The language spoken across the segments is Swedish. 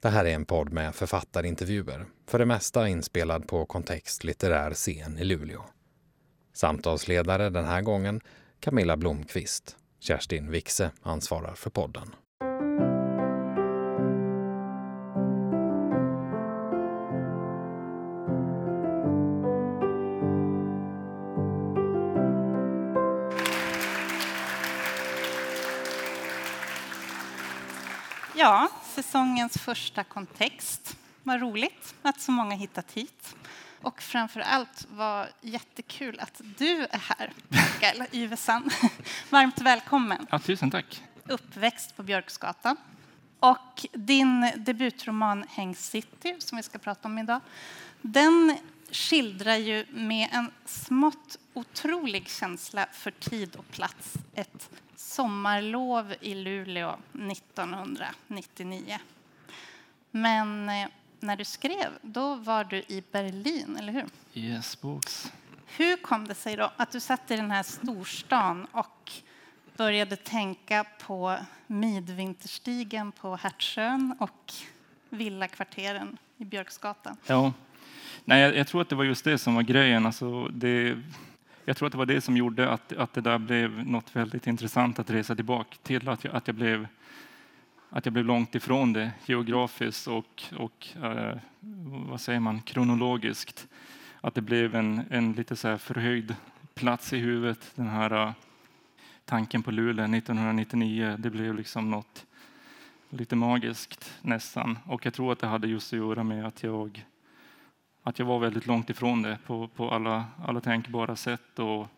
Det här är en podd med författarintervjuer, för det mesta inspelad på Kontext litterär scen i Luleå. Samtalsledare den här gången Camilla Blomqvist. Kerstin Wixe ansvarar för podden. Ja, säsongens första kontext. Vad roligt att så många hittat hit. Och framför allt var jättekul att du är här, Mikael Yvesson. Varmt välkommen. Ja, tusen tack. Uppväxt på Björksgatan. Och din debutroman Häng City, som vi ska prata om idag, den skildrar ju med en smått otrolig känsla för tid och plats ett sommarlov i Luleå 1999. Men eh, när du skrev, då var du i Berlin, eller hur? Yes, books. Hur kom det sig då att du satt i den här storstan och började tänka på Midvinterstigen på Hertsön och villakvarteren i Björksgatan? Ja. Nej, jag, jag, tror att det var just det som var grejen. Alltså det, jag tror att det var det som gjorde att, att det där blev något väldigt intressant att resa tillbaka till. Att jag, att jag, blev, att jag blev långt ifrån det geografiskt och, och eh, vad säger man, kronologiskt. Att det blev en, en lite så här förhöjd plats i huvudet. Den här uh, tanken på Luleå 1999, det blev liksom något lite magiskt nästan. Och jag tror att det hade just att göra med att jag att jag var väldigt långt ifrån det på, på alla, alla tänkbara sätt. Och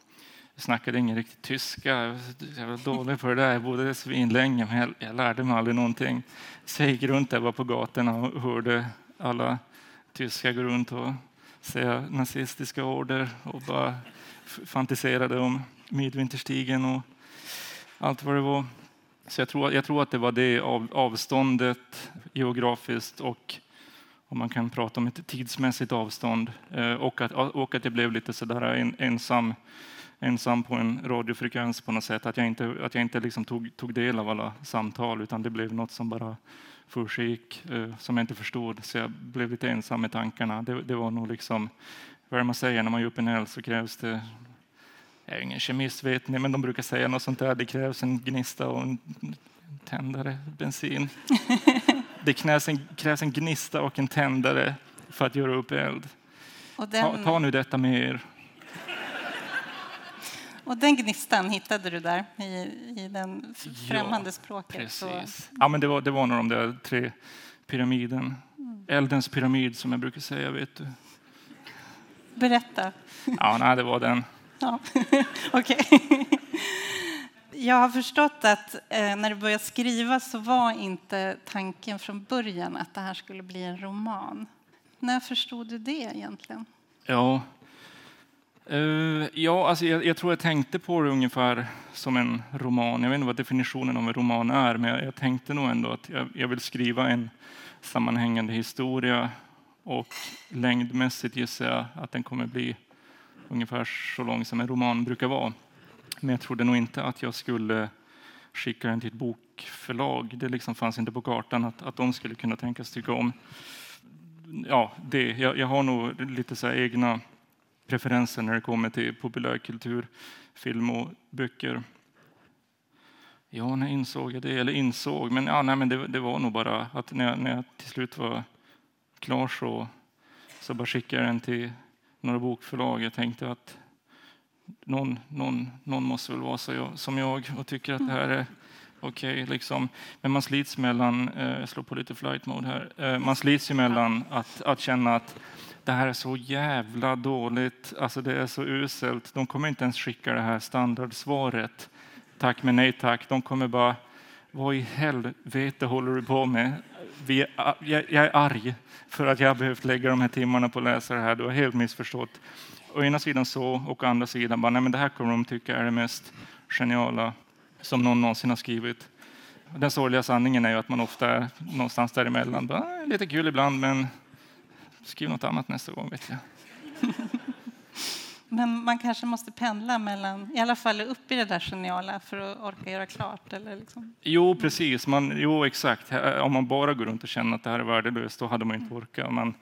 jag snackade ingen riktigt tyska. Jag var dålig på det där. Jag bodde svinlänge, men jag, jag lärde mig aldrig någonting. Så jag gick runt där på gatorna och hörde alla tyskar gå runt och säga nazistiska order och bara fantiserade om Midvinterstigen och allt vad det var. Så jag tror, jag tror att det var det av, avståndet geografiskt och om man kan prata om ett tidsmässigt avstånd eh, och att, och att jag blev lite sådär ensam, ensam på en radiofrekvens på något sätt. Att jag inte, att jag inte liksom tog, tog del av alla samtal utan det blev något som bara försiggick eh, som jag inte förstod. Så jag blev lite ensam med tankarna. Det, det var nog liksom, vad är det man säger när man gör upp en eld så krävs det jag är ingen kemist vet ni, men de brukar säga något sånt där. Det krävs en gnista och en tändare, bensin. Det krävs en, krävs en gnista och en tändare för att göra upp eld. Den... Ta, ta, nu detta med er. Och den gnistan hittade du där i, i den främmande ja, språket? Precis. Ja, men det var, det var nog de där tre pyramiden. Mm. Eldens pyramid som jag brukar säga, vet du. Berätta. Ja, nej, det var den. Ja, okej. Jag har förstått att eh, när du började skriva så var inte tanken från början att det här skulle bli en roman. När förstod du det egentligen? Ja, uh, ja alltså jag, jag, tror jag tänkte på det ungefär som en roman. Jag vet inte vad definitionen av en roman är, men jag, jag tänkte nog ändå att jag, jag vill skriva en sammanhängande historia och längdmässigt gissar jag att den kommer bli ungefär så lång som en roman brukar vara. Men jag trodde nog inte att jag skulle skicka den till ett bokförlag. Det liksom fanns inte på kartan att, att de skulle kunna tänkas tycka om ja, det. Jag, jag har nog lite så egna preferenser när det kommer till populärkultur, film och böcker. Ja, när insåg jag det? Eller insåg, men, ja, nej, men det, det var nog bara att när jag, när jag till slut var klar så, så bara skickade jag den till några bokförlag. Jag tänkte att någon, någon, någon måste väl vara så, som jag och tycker att det här är okej. Okay, liksom. Men man slits mellan, eh, jag slår på lite flight mode här, eh, man slits ju mellan att, att känna att det här är så jävla dåligt, alltså det är så uselt. De kommer inte ens skicka det här standardsvaret. Tack men nej tack. De kommer bara, vad i helvete håller du på med? Vi är, jag, jag är arg för att jag har behövt lägga de här timmarna på att läsa det här. Du har helt missförstått å ena sidan så och å andra sidan bara, nej men det här kommer de tycka är det mest geniala som någon någonsin har skrivit. Den sorgliga sanningen är ju att man ofta är någonstans däremellan. Bara, lite kul ibland, men skriv något annat nästa gång vet jag. Men man kanske måste pendla mellan, i alla fall upp i det där geniala för att orka göra klart. Eller liksom. Jo, precis. Man, jo, exakt. Om man bara går runt och känner att det här är värdelöst, då hade man inte orkat. Man,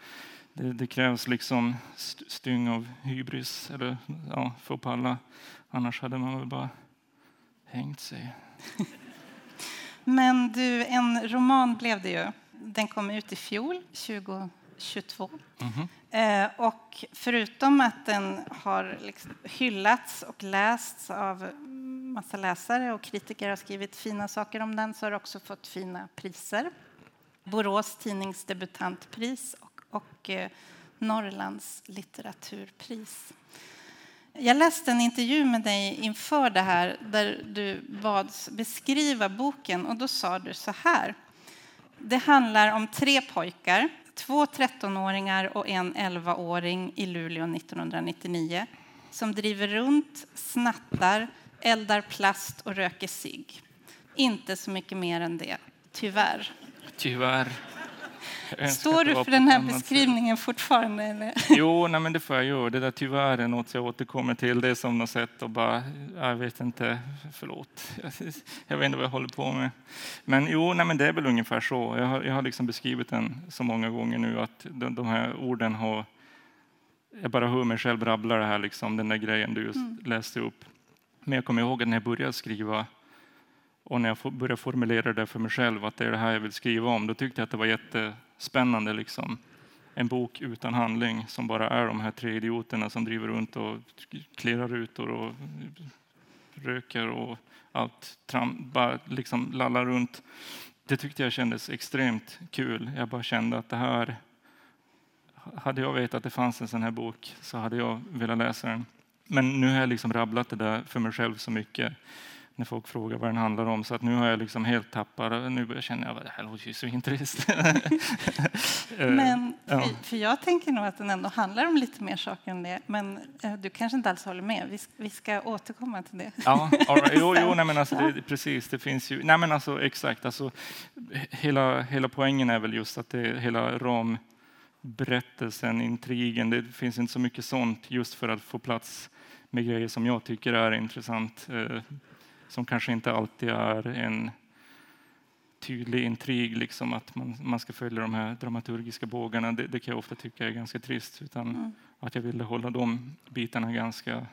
det, det krävs liksom st- styng av hybris eller, ja, för att palla. Annars hade man väl bara hängt sig. Men du, en roman blev det ju. Den kom ut i fjol, 2022. Mhm. Eh, och förutom att den har liksom hyllats och lästs av massa läsare och kritiker har skrivit fina saker om den så har den också fått fina priser. Borås tidnings debutantpris och, och eh, Norrlands litteraturpris. Jag läste en intervju med dig inför det här där du bads beskriva boken och då sa du så här. Det handlar om tre pojkar, två 13-åringar och en 11-åring i Luleå 1999 som driver runt, snattar, eldar plast och röker cigg. Inte så mycket mer än det, tyvärr. Tyvärr. Står du för den här annat sätt. beskrivningen fortfarande? Eller? Jo, nej, men det får jag göra. Det där tyvärr är något jag återkommer till. Det är som något sätt att bara, jag vet inte, förlåt. Jag vet inte vad jag håller på med. Men jo, nej, men det är väl ungefär så. Jag har, jag har liksom beskrivit den så många gånger nu att de, de här orden har, jag bara hör mig själv rabbla det här, liksom, den där grejen du just läste upp. Men jag kommer ihåg att när jag började skriva och när jag började formulera det för mig själv, att det är det här jag vill skriva om, då tyckte jag att det var jättespännande. Liksom. En bok utan handling som bara är de här tre idioterna som driver runt och klirrar rutor och röker och allt tram, bara liksom lallar runt. Det tyckte jag kändes extremt kul. Jag bara kände att det här... Hade jag vetat att det fanns en sån här bok så hade jag velat läsa den. Men nu har jag liksom rabblat det där för mig själv så mycket när folk frågar vad den handlar om. Så att nu har jag liksom helt tappat. Nu börjar jag känna att det här låter ju så intressant. Eh, Men ja. för, för jag tänker nog att den ändå handlar om lite mer saker än det. Men eh, du kanske inte alls håller med. Vi, vi ska återkomma till det. Ja, right. jo, jo nej, men alltså, det, precis. Det finns ju... Nej, men alltså, exakt. Alltså, hela, hela poängen är väl just att det är hela ramberättelsen, intrigen. Det finns inte så mycket sånt just för att få plats med grejer som jag tycker är intressant. Som kanske inte alltid är en tydlig intrig, liksom att man, man ska följa de här dramaturgiska bågarna. Det, det kan jag ofta tycka är ganska trist. Utan Mm. att jag ville hålla de bitarna ganska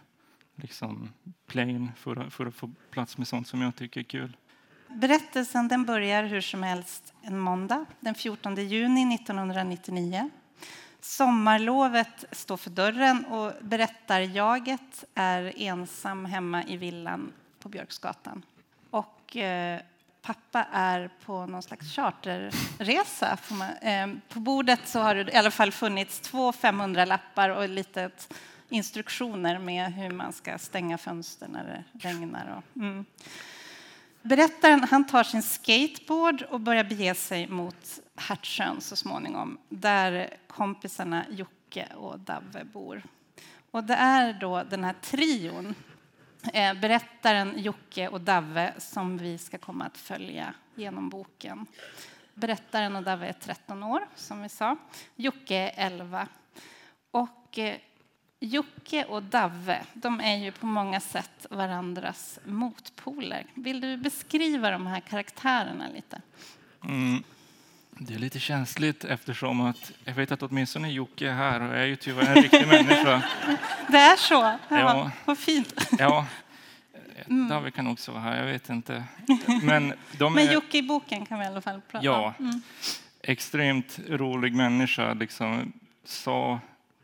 liksom plain för, att- för att få plats med sånt som jag tycker är kul. Berättelsen den börjar hur som helst en måndag den 14 juni 1999. Sommarlovet står för dörren och berättarjaget är ensam hemma i villan på Björksgatan. Och eh, pappa är på någon slags charterresa. får man- Eh, på bordet så har det i alla fall funnits två 500-lappar och lite instruktioner med hur man ska stänga fönster när det regnar. Och, mm. Berättaren han tar sin skateboard och börjar bege sig mot Hertsön så småningom där kompisarna Jocke och Davve bor. Och det är då den här trion, Eh, berättaren Jocke och Davve som vi ska komma att följa genom boken. Berättaren och Davve är 13 år, som vi sa. Jocke är 11. Och eh, Jocke och Davve, de är ju på många sätt varandras motpoler. Vill du beskriva de här karaktärerna lite? Mm. Det är lite känsligt eftersom att jag vet att åtminstone Jocke är här och är ju tyvärr en riktig människa. Det är så? Ja, Ja. Vad fint. Ja, David kan också vara här, jag vet inte. Men de Men Jocke i boken kan vi i alla fall prata Ja. om. Mm. extremt rolig människa, liksom sa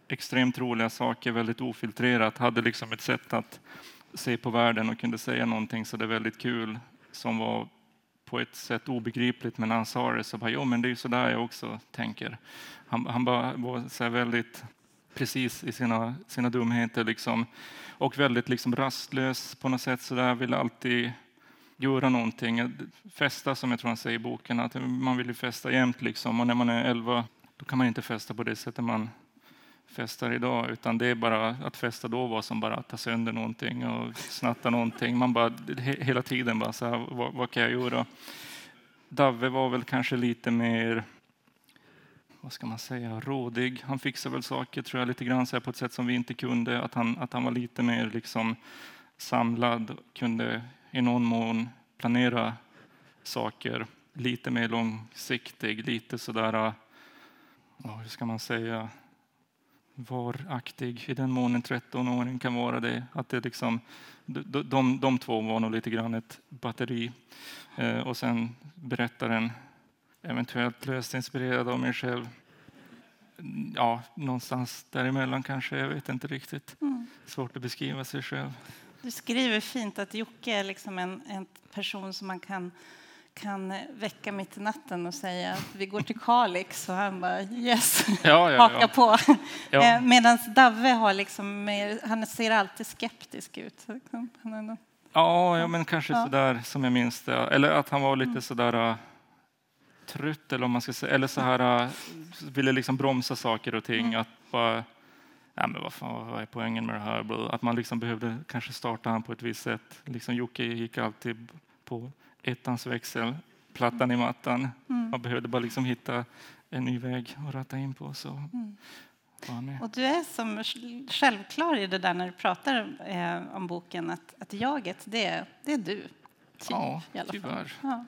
extremt roliga saker väldigt ofiltrerat, hade liksom ett sätt att se på världen och kunde säga någonting så det är väldigt kul som var på ett sätt obegripligt, men när han sa det så bara, jo men det är ju så där jag också tänker. Han, han bara var så här väldigt precis i sina, sina dumheter liksom. och väldigt liksom rastlös på något sätt, så där alltid göra någonting. Festa som jag tror han säger i boken, att man vill ju festa jämt liksom. Och när man är 11 då kan man inte festa på det sättet man festar idag, utan det är bara att festa då var som bara att ta sönder någonting och snatta någonting. Man bara he, hela tiden bara så här, vad, vad kan jag göra? Davve var väl kanske lite mer vad ska man säga, rådig. Han fixade väl saker tror jag lite grann så på ett sätt som vi inte kunde. Att han, att han var lite mer liksom samlad, kunde i någon mån planera saker lite mer långsiktig, lite sådär, ja, hur ska man säga, varaktig i den mån en 13-åring kan vara det. Att det liksom, de, de, de två var nog lite grann ett batteri. Eh, och sen berättaren, eventuellt löst inspirerad av mig själv. Ja, någonstans däremellan kanske, jag vet inte riktigt. Mm. Svårt att beskriva sig själv. Du skriver fint att Jocke är liksom en, en person som man kan kan väcka mitt i natten och säga att vi går till Kalix och han bara yes, ja, ja, haka på. Ja. Eh, Medan Davve har liksom han ser alltid skeptisk ut. Ja, ja men kanske ja. sådär som jag minns det. Eller att han var lite mm. sådär uh, trött eller om man ska säga, eller så här uh, ville liksom bromsa saker och ting. Mm. Att bara, ja, men vad, fan, vad är poängen med det här? Att man liksom behövde kanske starta han på ett visst sätt. Liksom Jocke gick alltid på ettans växel, plattan i mattan. Mm. Man behövde bara liksom hitta en ny väg att ratta in på. Så mm. Och du är som självklar i det där när du pratar eh, om boken att, att jaget, det är, det är du. Typ, ja, i alla tyvärr. Ja.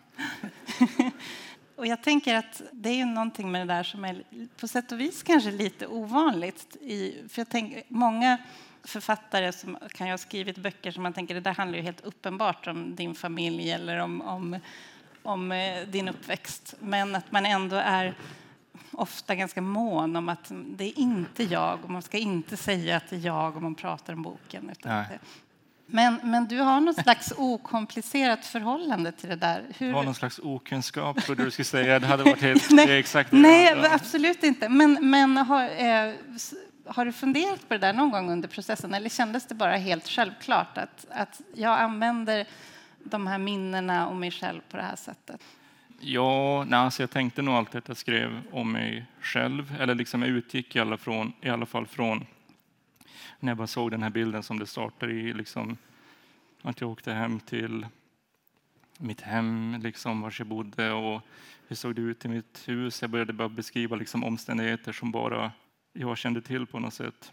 och jag tänker att det är ju någonting med det där som är på sätt och vis kanske lite ovanligt. I, för jag tänker, många författare som kan ha skrivit böcker som man tänker det där handlar ju helt uppenbart om din familj eller om, om, om eh, din uppväxt. Men att man ändå är ofta ganska mån om att det är inte jag och man ska inte säga att det är jag om man pratar om boken. Men, men du har något slags okomplicerat förhållande till det där. Hur... Det var någon slags okunskap, trodde du skulle säga. Det hade varit helt nej, exakt det Nej, absolut inte. Men, men har, eh, har du funderat på det där någon gång under processen eller kändes det bara helt självklart att, att jag använder de här minnena om mig själv på det här sättet? Ja, nej, alltså jag tänkte nog alltid att jag skrev om mig själv, eller liksom jag utgick i alla, från, i alla fall från när jag bara såg den här bilden som det startade i, liksom, att jag åkte hem till mitt hem, liksom, var jag bodde och hur såg det ut i mitt hus. Jag började bara beskriva liksom, omständigheter som bara jag kände till på något sätt.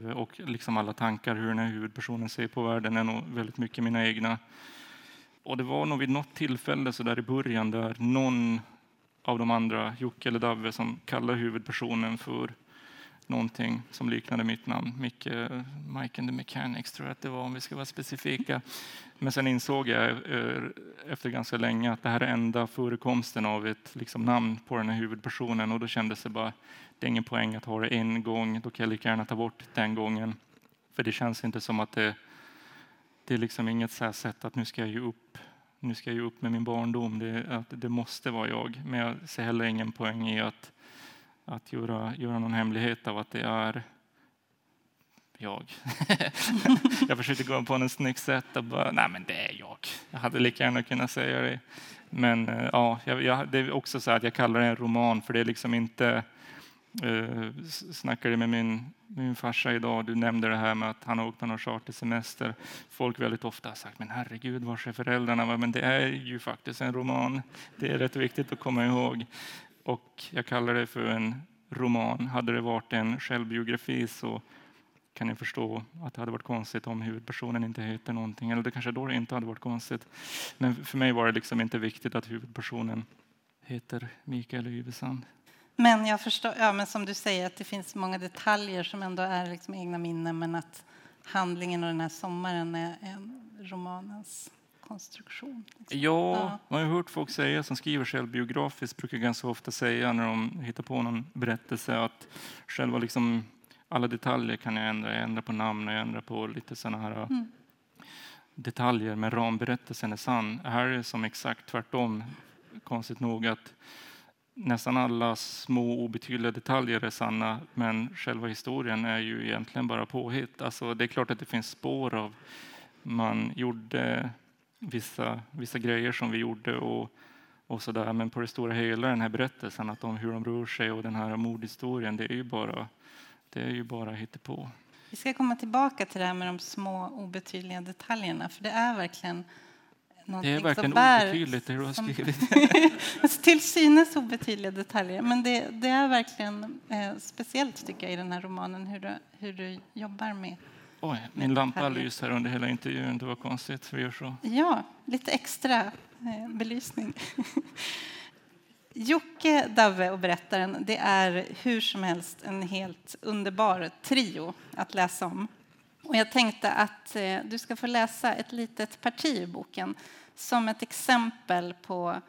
Eh, och liksom alla tankar hur den här huvudpersonen ser på världen är nog väldigt mycket mina egna. Och det var nog vid något tillfälle så där i början där någon av de andra, Jocke eller Davve, som kallar huvudpersonen för någonting som liknade mitt namn. Micke, Mike and the Mechanics tror jag att det var om vi ska vara specifika. Men sen insåg jag eh, efter ganska länge att det här är enda förekomsten av ett liksom, namn på den här huvudpersonen och då kändes det bara, det är ingen poäng att ha det en gång, då kan jag lika gärna ta bort den gången. För det känns inte som att det, det är liksom inget så sätt att nu ska jag ge upp nu ska jag ge upp med min barndom, det, att det måste vara jag. Men jag ser heller ingen poäng i att att göra, göra någon hemlighet av att det är jag. jag försökte gå på något snyggt sätt och bara, nej men det är jag. Jag hade lika gärna kunnat säga det. Men eh, ja, jag, jag, det är också så att jag kallar det en roman för det är liksom inte eh, Uh, snackade med min, min farsa idag, du nämnde det här med att han har åkt på någon chartersemester. Folk väldigt ofta har sagt, men herregud, var är föräldrarna? Men det är ju faktiskt en roman. Det är rätt viktigt att komma ihåg och jag kallar det för en roman. Hade det varit en självbiografi så kan ni förstå att det hade varit konstigt om huvudpersonen inte heter någonting. Eller det kanske då inte hade varit konstigt. Men för mig var det liksom inte viktigt att huvudpersonen heter Mikael Yvesand. Men jag förstår, ja, men som du säger, att det finns många detaljer som ändå är liksom egna minnen men att handlingen och den här sommaren är, är romanens konstruktion. Liksom. Ja, man har hört folk säga som skriver självbiografiskt brukar ganska ofta säga när de hittar på någon berättelse att själva liksom alla detaljer kan jag ändra. Jag ändrar på namn och jag ändrar på lite sådana här mm. detaljer, men ramberättelsen är sann. Här är det som exakt tvärtom, konstigt nog, att nästan alla små obetydliga detaljer är sanna, men själva historien är ju egentligen bara påhitt. Alltså, det är klart att det finns spår av man gjorde vissa, vissa grejer som vi gjorde och, och så där. Men på det stora hela den här berättelsen att om hur de rör sig och den här mordhistorien, det är ju bara, det är ju bara på. Vi ska komma tillbaka till det här med de små obetydliga detaljerna, för det är verkligen Det är verkligen bär, obetydligt det du har som- skrivit. till synes obetydliga detaljer. Men det, det är verkligen eh, speciellt tycker jag i den här romanen hur du, hur du jobbar med Oj, min lampa Härligt. lyser under hela intervjun. Det var konstigt. Vi gör så. Ja, lite extra eh, belysning. Jocke, Davve och berättaren, det är hur som helst en helt underbar trio att läsa om. Och jag tänkte att eh, du ska få läsa ett litet parti ur boken som ett exempel på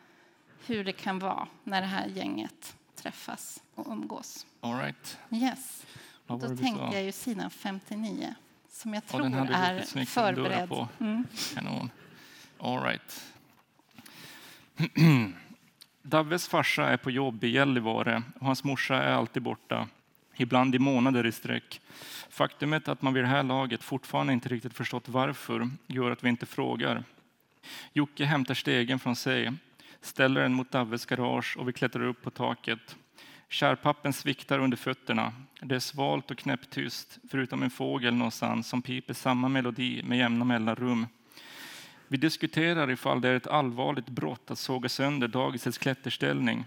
hur det kan vara när det här gänget träffas och umgås. All right. Yes. Då tänker jag ju sidan 59 som jag Ja, tror du är förberedd. på. Mm. Kanon. All right. Davves farsa är på jobb i Gällivare och hans morsa är alltid borta, ibland i månader i sträck. Faktumet att man vid det här laget fortfarande inte riktigt förstått varför gör att vi inte frågar. Jocke hämtar stegen från sig, ställer den mot Davves garage och vi klättrar upp på taket. Kärpappen sviktar under fötterna. Det är svalt och knäpptyst, förutom en fågel någonstans som piper samma melodi med jämna mellanrum. Vi diskuterar ifall det är ett allvarligt brott att såga sönder dagisets klätterställning.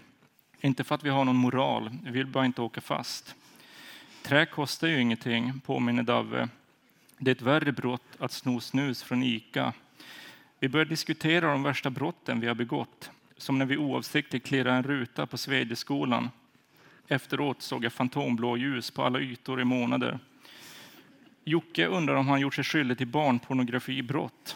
Inte för att vi har någon moral, vi vill bara inte åka fast. Trä kostar ju ingenting, påminner Davve. Det är ett värre brott att sno snus från Ica. Vi börjar diskutera de värsta brotten vi har begått, som när vi oavsiktligt klirrar en ruta på Svedjeskolan. Efteråt såg jag fantomblå ljus på alla ytor i månader. Jocke undrar om han gjort sig skyldig till barnpornografibrott.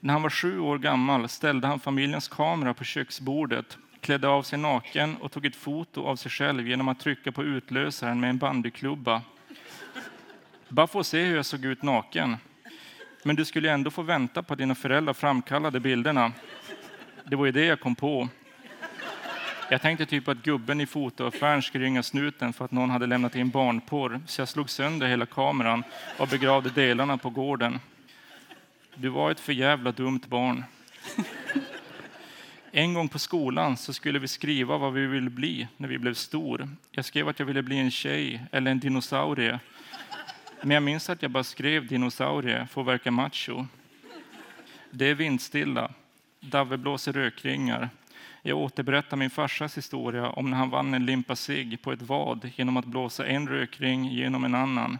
När han var sju år gammal ställde han familjens kamera på köksbordet, klädde av sig naken och tog ett foto av sig själv genom att trycka på utlösaren med en bandyklubba. Bara få se hur jag såg ut naken. Men du skulle ändå få vänta på att dina föräldrar framkallade bilderna. Det var ju det jag kom på. Jag tänkte typ att gubben i fotoaffären skulle ringa snuten för att någon hade lämnat in barnporr, så jag slog sönder hela kameran och begravde delarna på gården. Du var ett för jävla dumt barn. En gång på skolan så skulle vi skriva vad vi ville bli när vi blev stor. Jag skrev att jag ville bli en tjej eller en dinosaurie. Men jag minns att jag bara skrev dinosaurie för att verka macho. Det är vindstilla. Davve blåser rökringar. Jag återberättar min farsas historia om när han vann en limpa cigg på ett vad genom att blåsa en rökring genom en annan.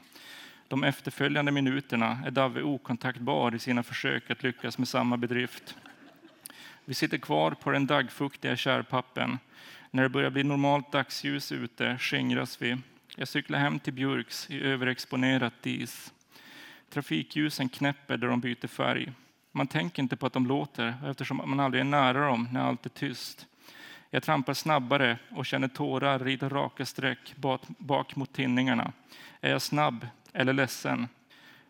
De efterföljande minuterna är Dave okontaktbar i sina försök att lyckas med samma bedrift. Vi sitter kvar på den daggfuktiga kärpappen. När det börjar bli normalt dagsljus ute skingras vi. Jag cyklar hem till Björks i överexponerat dis. Trafikljusen knäpper där de byter färg. Man tänker inte på att de låter eftersom man aldrig är nära dem när allt är tyst. Jag trampar snabbare och känner tårar rida raka streck bak, mot tinningarna. Är jag snabb eller ledsen?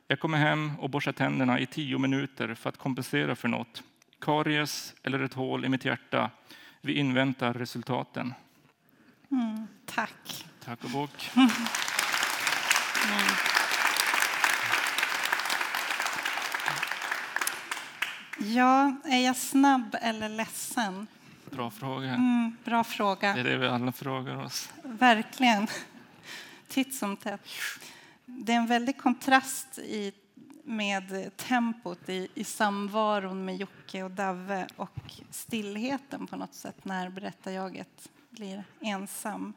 Jag kommer hem och borstar tänderna i tio minuter för att kompensera för något. Karies eller ett hål i mitt hjärta. Vi inväntar resultaten. Mm, tack. Tack och bock. Ja, är jag snabb eller ledsen? Bra fråga. Mm, bra Det fråga. är det vi alla frågar oss. Verkligen. Titt som tätt. Det är en väldig kontrast i, med tempot i, i samvaron med Jocke och Davve och stillheten på något sätt när berättarjaget blir ensam.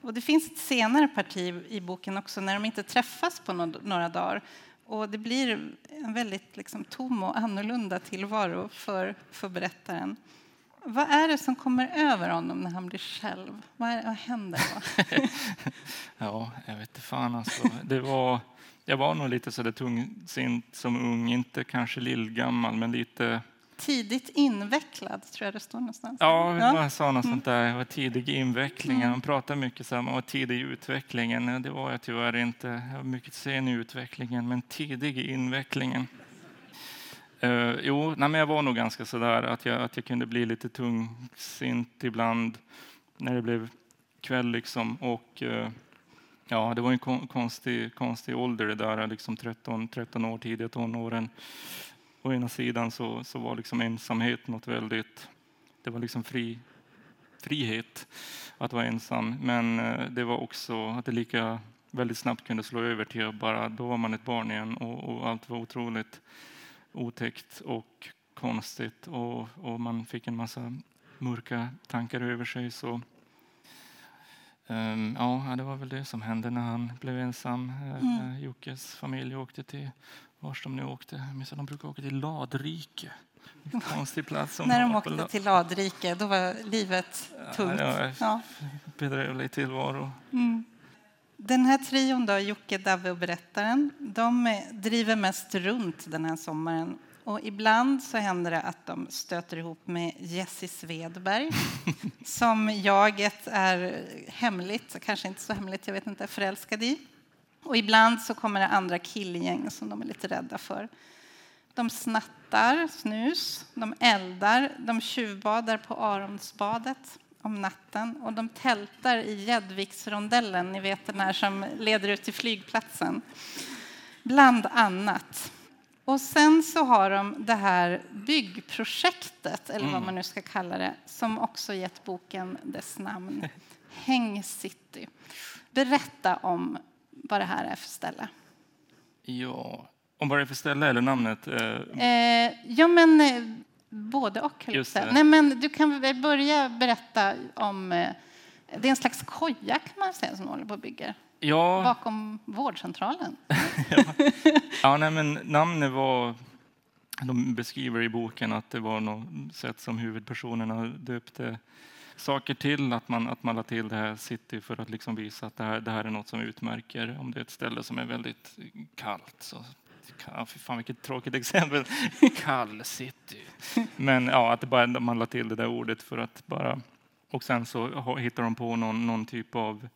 Och det finns ett senare parti i boken också när de inte träffas på nå- några dagar. Och det blir en väldigt liksom, tom och annorlunda tillvaro för, för berättaren. Vad är det som kommer över honom när han blir själv? Vad, är, vad händer då? Ja, jag vet inte fan alltså. Det var, jag var nog lite sådär tungsint som ung, inte kanske lillgammal, men lite... Tidigt invecklad, tror jag det står någonstans. Ja, Ja. jag sa något sånt där. Jag var tidig i inväcklingen. Man pratar mycket så här, man var tidig i utvecklingen. Det var jag tyvärr inte. Jag var mycket sen i utvecklingen, men tidig i invecklingen. Uh, jo, nej, men jag var nog ganska sådär att jag, att jag kunde bli lite tungsint ibland när det blev kväll liksom. Och eh, ja, det var en kon- konstig, konstig ålder det där, liksom 13, 13 år, tidiga tonåren. Å ena sidan så, så var liksom ensamhet något väldigt, det var liksom fri, frihet att vara ensam. Men eh, det var också att det lika väldigt snabbt kunde slå över till att bara, då var man ett barn igen och, och allt var otroligt otäckt och konstigt och, och man fick en massa mörka tankar över sig. Så um, ja, det var väl det som hände när han blev ensam. Eh, mm. När Jockes familj åkte till, vars de nu åkte, jag de brukar åka till Ladrike. konstig plats. När de åkte till Ladrike, då var livet tungt. Ja, ja. Bedrövlig tillvaro. Mm. Den här trion, då, Jocke, Davve och berättaren, de driver mest runt den här sommaren. Och ibland så händer det att de stöter ihop med Jessie Svedberg som jaget är hemligt, kanske inte så hemligt, jag vet inte, förälskad i. Och ibland så kommer det andra killgäng som de är lite rädda för. De snattar snus, de eldar, de tjuvbadar på Aronsbadet om natten och de tältar i Gäddviksrondellen, ni vet den här som leder ut till flygplatsen. Bland annat. Och sen så har de det här byggprojektet, eller vad mm. man nu ska kalla det, som också gett boken dess namn. Häng City. Berätta om vad det här är för ställe. Ja, om vad det är för ställe eller namnet? Eh, eh ja, men eh, både och. Nej, men du kan väl börja berätta om... Eh, det är en slags koja kan man säga som håller på att bygga. Ja. Bakom vårdcentralen. ja, ja nej, men namnet var... De beskriver i boken att det var något sätt som huvudpersonerna döpte saker till, att man, att man la till det här city för att liksom visa att det här, det här är något som utmärker. Om det är ett ställe som är väldigt kallt så Ja, för fan vilket tråkigt exempel. Kall city. Men ja, att det bara, man la till det där ordet för att bara... Och sen så hittar de på någon, någon typ av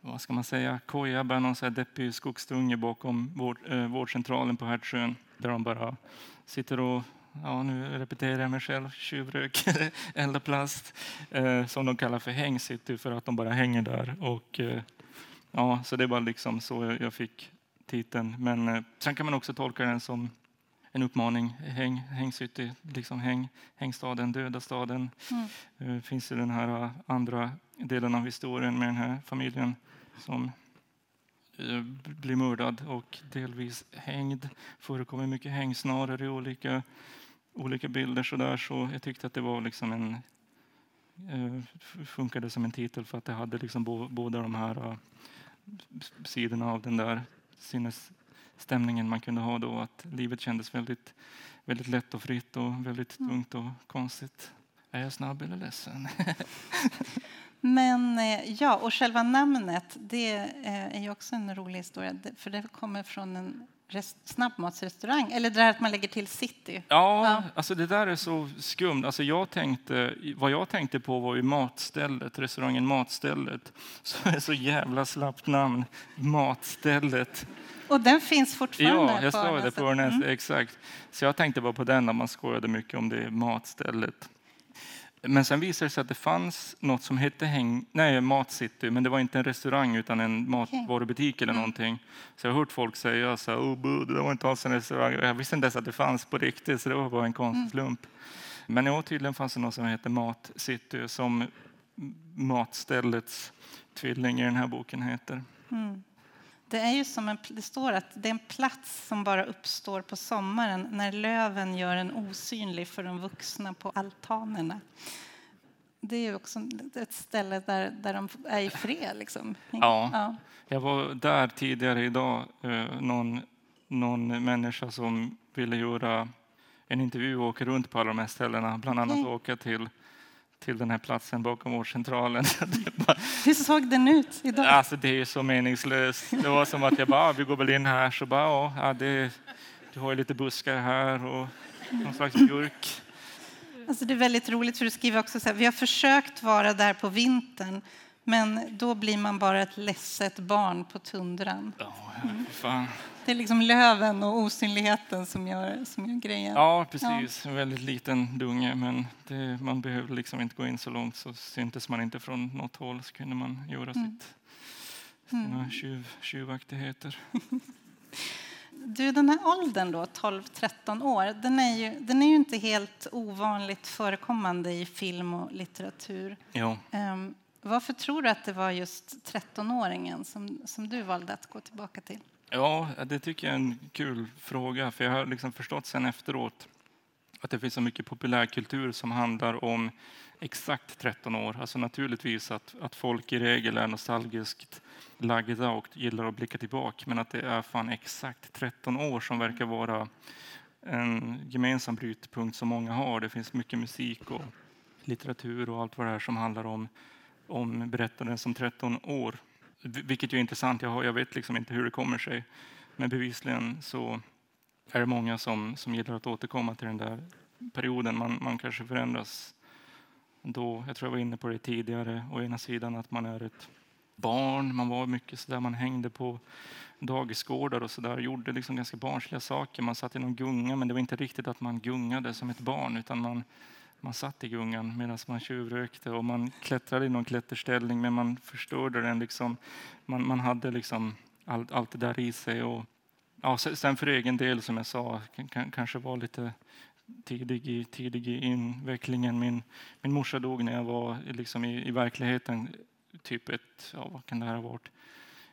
vad ska man säga, koja, bara någon så här deppig skogsdunge bakom vård, eh, vårdcentralen på Hertsön där de bara sitter och ja, nu repeterar jag mig själv, tjuvröker, eldar plast, eh, som de kallar för hängcity för att de bara hänger där. Och, eh, ja, så det var liksom så jag fick titeln. Men eh, sen kan man också tolka den som en uppmaning. Häng, häng city, liksom häng, hängstaden, döda staden. Mm. Eh, finns det den här eh, andra delen av historien med den här familjen som blir mördad och delvis hängd. förekommer mycket hängsnaror i olika, olika bilder. Så, där. så jag tyckte att det var liksom en funkade som en titel för att det hade liksom båda de här sidorna av den där sinnesstämningen man kunde ha då. Att livet kändes väldigt, väldigt lätt och fritt och väldigt mm. tungt och konstigt. Är jag snabb eller ledsen? Men eh, ja, och själva namnet, det eh, är ju också en rolig historia. För det kommer från en snabbmatsrestaurang? Eller det där att man lägger till city? Ja, ja, alltså det där är så skumt. Alltså jag tänkte, vad jag tänkte på var ju matstället, restaurangen Matstället. Så är så jävla slappt namn, Matstället. Och den finns fortfarande? Ja, jag sa det på Örnäs, mm. exakt. Så jag tänkte bara på den när man skojade mycket om det Matstället. Men sen visade det sig att det fanns något som hette Häng, nej, Matcity, men det var inte en restaurang utan en matvarubutik eller mm. någonting. Så jag har hört folk säga så här, oh, det var inte alls en restaurang. Jag visste inte ens att det fanns på riktigt, så det var bara en konstslump. Mm. Men ja, tydligen fanns det något som hette Matcity som matställets tvilling i den här boken heter. Mm. Det är ju som en, det står att det är en plats som bara uppstår på sommaren när löven gör en osynlig för de vuxna på altanerna. Det är ju också ett ställe där, där de är i fred. Liksom. Ja. ja. Jag var där tidigare idag. Eh, någon, någon människa som ville göra en intervju och åka runt på alla de här ställena. Bland annat okay. åka till till den här platsen bakom vårdcentralen. Hur såg den ut idag? Alltså, det är så meningslöst. Det var som att jag bara, ah, vi går väl in här, så bara, ja, det, du har ju lite buskar här och någon slags björk. Alltså, det är väldigt roligt, för du skriver också så här, vi har försökt vara där på vintern, men då blir man bara ett ledset barn på tundran. Ja, fan. Det är liksom löven och osynligheten som gör, som gör grejen. Ja, precis. Ja. En väldigt liten dunge, men det, man behöver liksom inte gå in så långt så syntes man inte från något håll så kunde man göra mm. sitt, sina mm. tjuv, tjuvaktigheter. Du, den här åldern då, 12-13 år, den är, ju, den är ju inte helt ovanligt förekommande i film och litteratur. Ja. Um, varför tror du att det var just 13-åringen som, som du valde att gå tillbaka till? Ja, det tycker jag är en kul fråga. För jag har liksom förstått sen efteråt att det finns så mycket populärkultur som handlar om exakt 13 år. Alltså naturligtvis att, att folk i regel är nostalgiskt lagda och gillar att blicka tillbaka, men att det är fan exakt 13 år som verkar vara en gemensam brytpunkt som många har. Det finns mycket musik och litteratur och allt vad det är som handlar om, om berättelsen som 13 år. Vilket ju är intressant. Jag, har, jag vet liksom inte hur det kommer sig. Men bevisligen så är det många som, som gillar att återkomma till den där perioden. Man, man kanske förändras då. Jag tror jag var inne på det tidigare. Å ena sidan att man är ett barn. Man var mycket så där, man hängde på dagisgårdar och så där, gjorde liksom ganska barnsliga saker. Man satt i någon gunga, men det var inte riktigt att man gungade som ett barn, utan man, man satt i gungan medan man tjuvrökte och man klättrade i någon klätterställning, men man förstörde den. Liksom. Man, man hade liksom allt, allt det där i sig. Och, ja, sen för egen del, som jag sa, kanske var lite tidig i, tidig i invecklingen. Min, min morsa dog när jag var liksom i, i verkligheten, typ ett, ja, vad kan det här ha varit?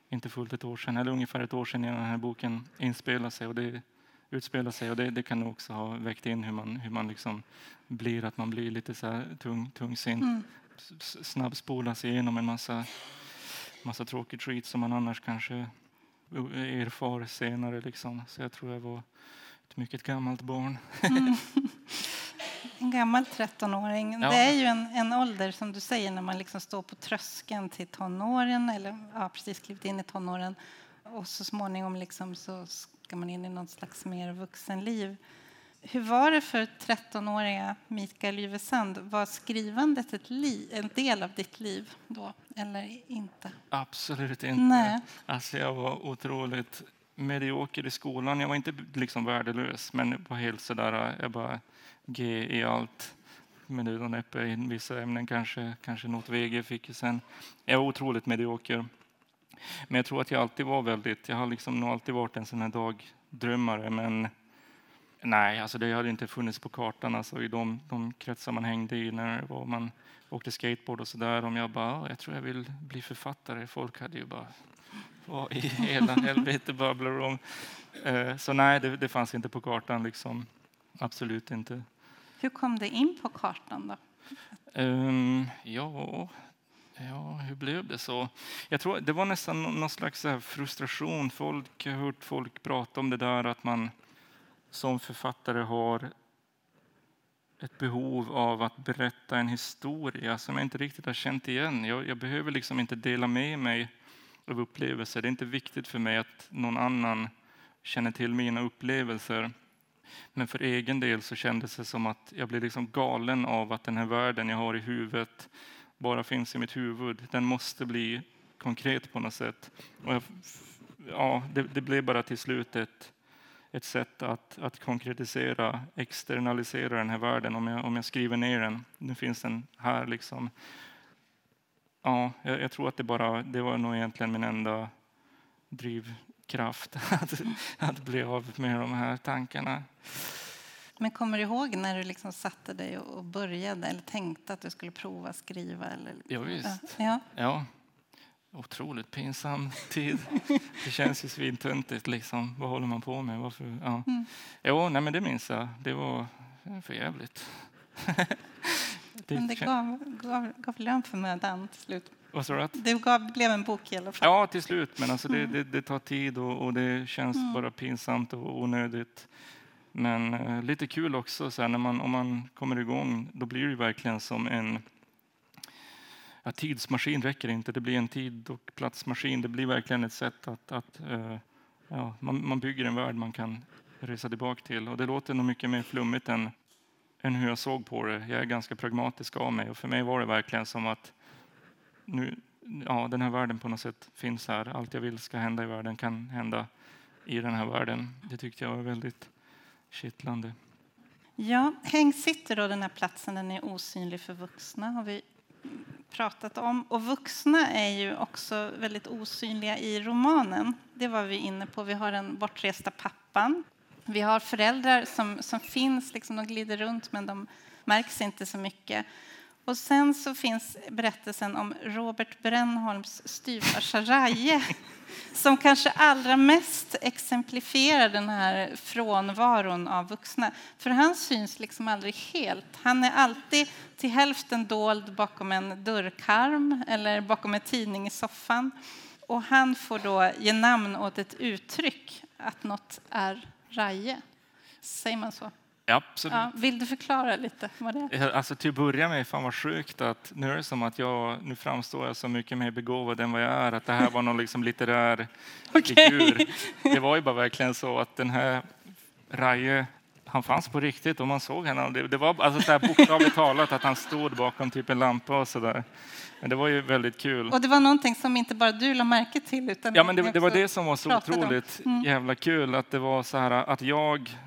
Inte fullt ett år sedan, eller ungefär ett år sedan innan den här boken inspelade sig. Och det, utspelar sig och det, det kan också ha väckt in hur man, hur man liksom blir, att man blir lite så här tung, tungsint. Mm. Snabbspolas igenom en massa, massa tråkig skit som man annars kanske erfar senare. Liksom. Så jag tror jag var ett mycket gammalt barn. Mm. En gammal 13-åring. Ja. Det är ju en, en ålder som du säger när man liksom står på tröskeln till tonåren eller ja, precis klivit in i tonåren och så småningom liksom så ska man in i något slags mer vuxenliv. Hur var det för 13-åriga Mikael Yvesand? Var skrivandet ett liv, en del av ditt liv då, eller inte? Absolut inte. Nej. Alltså jag var otroligt medioker i skolan. Jag var inte liksom värdelös, men var helt sådär, jag bara G i allt. Med nöd och näppe i vissa ämnen, kanske, kanske något VG fick jag sen. Jag var otroligt medioker. Men jag tror att jag alltid var väldigt, jag har liksom nog alltid varit en sån här dagdrömmare, men nej, alltså det hade inte funnits på kartan alltså i de, de kretsar man hängde i när var man åkte skateboard och sådär. Om jag bara, jag tror jag vill bli författare. Folk hade ju bara, vad i hela helvete babblar om? Eh, så nej, det, det fanns inte på kartan liksom. Absolut inte. Hur kom det in på kartan då? Um, ja, ja, hur blev det så? Jag tror det var nästan någon slags eh, frustration. Folk, jag har hört folk prata om det där att man som författare har ett behov av att berätta en historia som jag inte riktigt har känt igen. Jag, jag behöver liksom inte dela med mig av upplevelser. Det är inte viktigt för mig att någon annan känner till mina upplevelser. Men för egen del så kändes det som att jag blev liksom galen av att den här världen jag har i huvudet bara finns i mitt huvud. Den måste bli konkret på något sätt. Och jag, ja, det, det, blev bara till slut ett, ett sätt att, att konkretisera, externalisera den här världen om jag, om jag skriver ner den. Nu finns den här. liksom. Ja, jag, jag tror att det, bara, det var nog egentligen min enda drivkraft att, att bli av med de här tankarna. Men kommer du ihåg när du liksom satte dig och började eller tänkte att du skulle prova skriva? Eller? Ja, visst. Ja. ja. Otroligt pinsam tid. Det känns ju svintöntigt. Liksom. Vad håller man på med? Varför? Ja. Mm. Jo, nej, men det minns jag. Det var för jävligt. det men det gav, gav, gav lön för mödan till slut. Vad sa du? Det gav, blev en bok i alla fall. Ja, till slut. Men alltså det, mm. det, det tar tid och, och det känns mm. bara pinsamt och onödigt. Men eh, lite kul också, så här, när man, om man kommer igång, då blir det verkligen som en ja, tidsmaskin räcker inte. Det blir en tid och platsmaskin. Det blir verkligen ett sätt att, att eh, ja, man, man bygger en värld man kan resa tillbaka till. Och det låter nog mycket mer flummigt än, än hur jag såg på det. Jag är ganska pragmatisk av mig och för mig var det verkligen som att nu, ja, den här världen på något sätt finns här. Allt jag vill ska hända i världen kan hända i den här världen. Det tyckte jag var väldigt kittlande. Ja, Häng sitter då den här platsen, den är osynlig för vuxna har vi pratat om. Och vuxna är ju också väldigt osynliga i romanen. Det var vi inne på. Vi har den bortresta pappan. Vi har föräldrar som, som finns, liksom, de glider runt men de märks inte så mycket. Och sen så finns berättelsen om Robert Brännholms styvfarsa Raje som kanske allra mest exemplifierar den här frånvaron av vuxna. För han syns liksom aldrig helt. Han är alltid till hälften dold bakom en dörrkarm eller bakom en tidning i soffan. Och han får då ge namn åt ett uttryck, att något är Raje. Säger man så? Absolut. Ja, vill du förklara lite vad det är? Alltså till att börja med, fan vad sjukt att nu är det som att jag, nu framstår jag så mycket mer begåvad än vad jag är, att det här var någon liksom litterär figur. Det var ju bara verkligen så att den här Raje, han fanns på riktigt och man såg henne. Det, det var alltså så här bokstavligt talat att han stod bakom typ en lampa och så där. Men det var ju väldigt kul. Och det var någonting som inte bara du la märke till utan Ja, men det, det var det som var så otroligt Mm. jävla kul, att det var så här att jag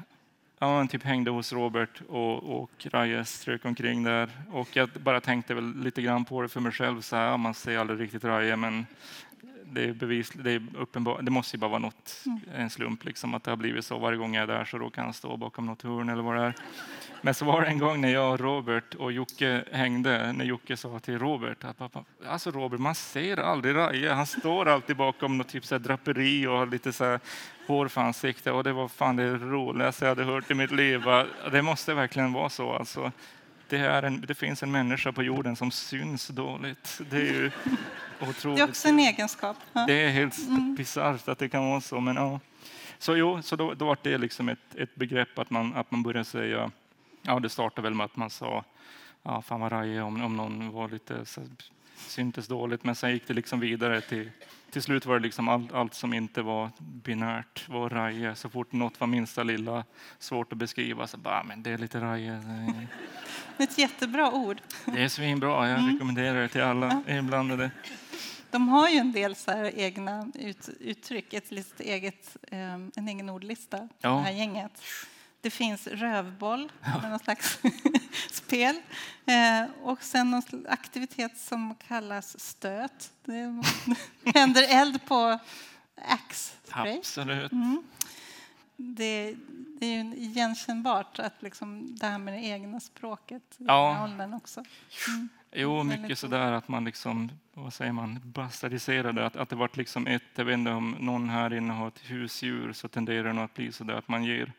ja, men typ hängde hos Robert och, och Raje strök omkring där. Och jag bara tänkte väl lite grann på det för mig själv, så här, ja, man ser aldrig riktigt Raje, men det är bevis, det är uppenbart, det måste ju bara vara något, Mm. en slump liksom, att det har blivit så varje gång jag är där så råkar han stå bakom något hörn eller vad det är. Men så var det en gång när jag, Robert och Jocke hängde, när Jocke sa till Robert att pappa, alltså Robert, man ser aldrig Raje. Han står alltid bakom något typ så draperi och har lite så ansiktet och det var fan det roligaste jag hade hört i mitt liv. Det måste verkligen vara så alltså. Det, är en, det finns en människa på jorden som syns dåligt. Det är ju otroligt. Det är också en egenskap. Ja. Det är helt bisarrt att det kan vara så. Men, ja. Så, jo, så då, då var det liksom ett, ett begrepp att man, att man började säga, ja det startade väl med att man sa, ja fan vad raje om, om någon var lite, syntes dåligt. Men sen gick det liksom vidare till, till slut var det liksom allt, allt som inte var binärt var raje. Så fort något var minsta lilla svårt att beskriva så bara, men det är lite raje. Ett jättebra ord. Det är svinbra, jag rekommenderar det till alla inblandade. De har ju en del så egna ut, uttryck, ett litet eget, eh, en egen ordlista, Ja. det här gänget. Det finns rövboll, med någon slags spel. Eh, och sen någon aktivitet som kallas stöt. Det händer eld på axe-spray. Absolut. Det, det är ju igenkännbart att liksom det här med det egna språket i Ja. åldern också. Jo, Väldigt mycket coolt. sådär att man liksom, vad säger man, bastardiserade. Att, att det vart liksom ett, jag vet inte om någon här inne har ett husdjur så tenderar det att bli sådär att man ger,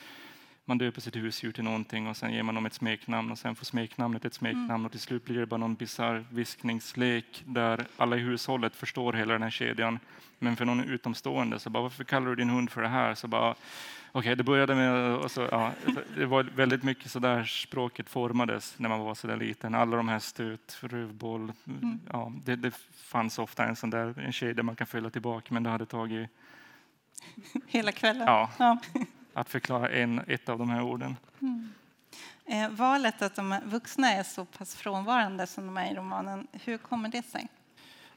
man döper sitt husdjur till någonting och sen ger man dem ett smeknamn och sen får smeknamnet ett smeknamn och till slut blir det bara någon bisarr viskningslek där alla i hushållet förstår hela den här kedjan. Men för någon utomstående så bara, varför kallar du din hund för det här? Så bara, Okej, det började med... Och så, ja, det var väldigt mycket så där språket formades när man var så där liten. Alla de här stöt, rövboll. Ja, det, det fanns ofta en sån där en kedja man kan följa tillbaka, men det hade tagit Hela kvällen. ja, Ja. Att förklara en, ett av de här orden. Eh, valet att de vuxna är så pass frånvarande som de är i romanen, hur kommer det sig?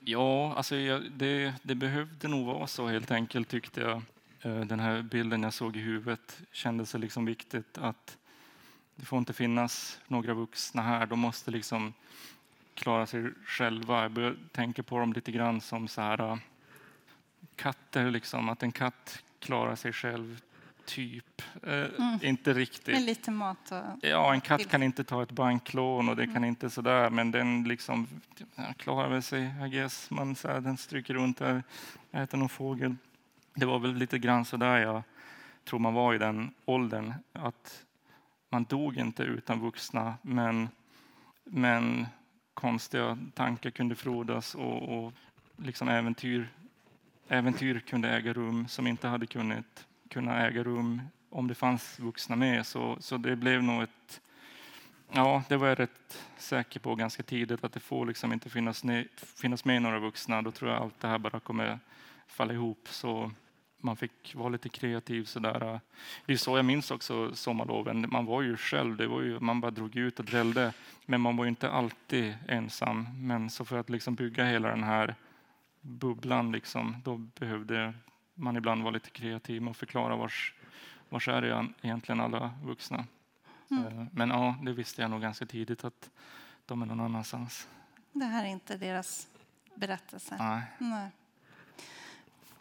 Ja, alltså jag, det, det behövde nog vara så helt enkelt tyckte jag. Eh, Den här bilden jag såg i huvudet kändes liksom viktigt att det får inte finnas några vuxna här. De måste liksom klara sig själva. Jag börjar tänka på dem lite grann som så här äh, katter, liksom. att en katt klarar sig själv, typ. Eh, Inte Med riktigt. lite mat och... Ja, en katt kan inte ta ett banklån och det kan inte sådär, men den liksom klarar väl sig, I guess. Man, så här, den stryker runt där, äter någon fågel. Det var väl lite grann sådär jag tror man var i den åldern, att man dog inte utan vuxna, men, men konstiga tankar kunde frodas och, och liksom äventyr, äventyr kunde äga rum som inte hade kunnat kunna äga rum om det fanns vuxna med. Så, så det blev nog ett... Ja, det var jag rätt säker på ganska tidigt att det får liksom inte finnas, ne, finnas med några vuxna. Då tror jag allt det här bara kommer falla ihop. Så man fick vara lite kreativ sådär. Det är så jag minns också sommarloven. Man var ju själv, det var ju, man bara drog ut och drällde. Men man var ju inte alltid ensam. Men så för att liksom bygga hela den här bubblan, liksom, då behövde man ibland vara lite kreativ med att förklara vars, vars är det egentligen alla vuxna. Eh, Men ja, det visste jag nog ganska tidigt att de är någon annanstans. Det här är inte deras berättelse. Nej. Nej.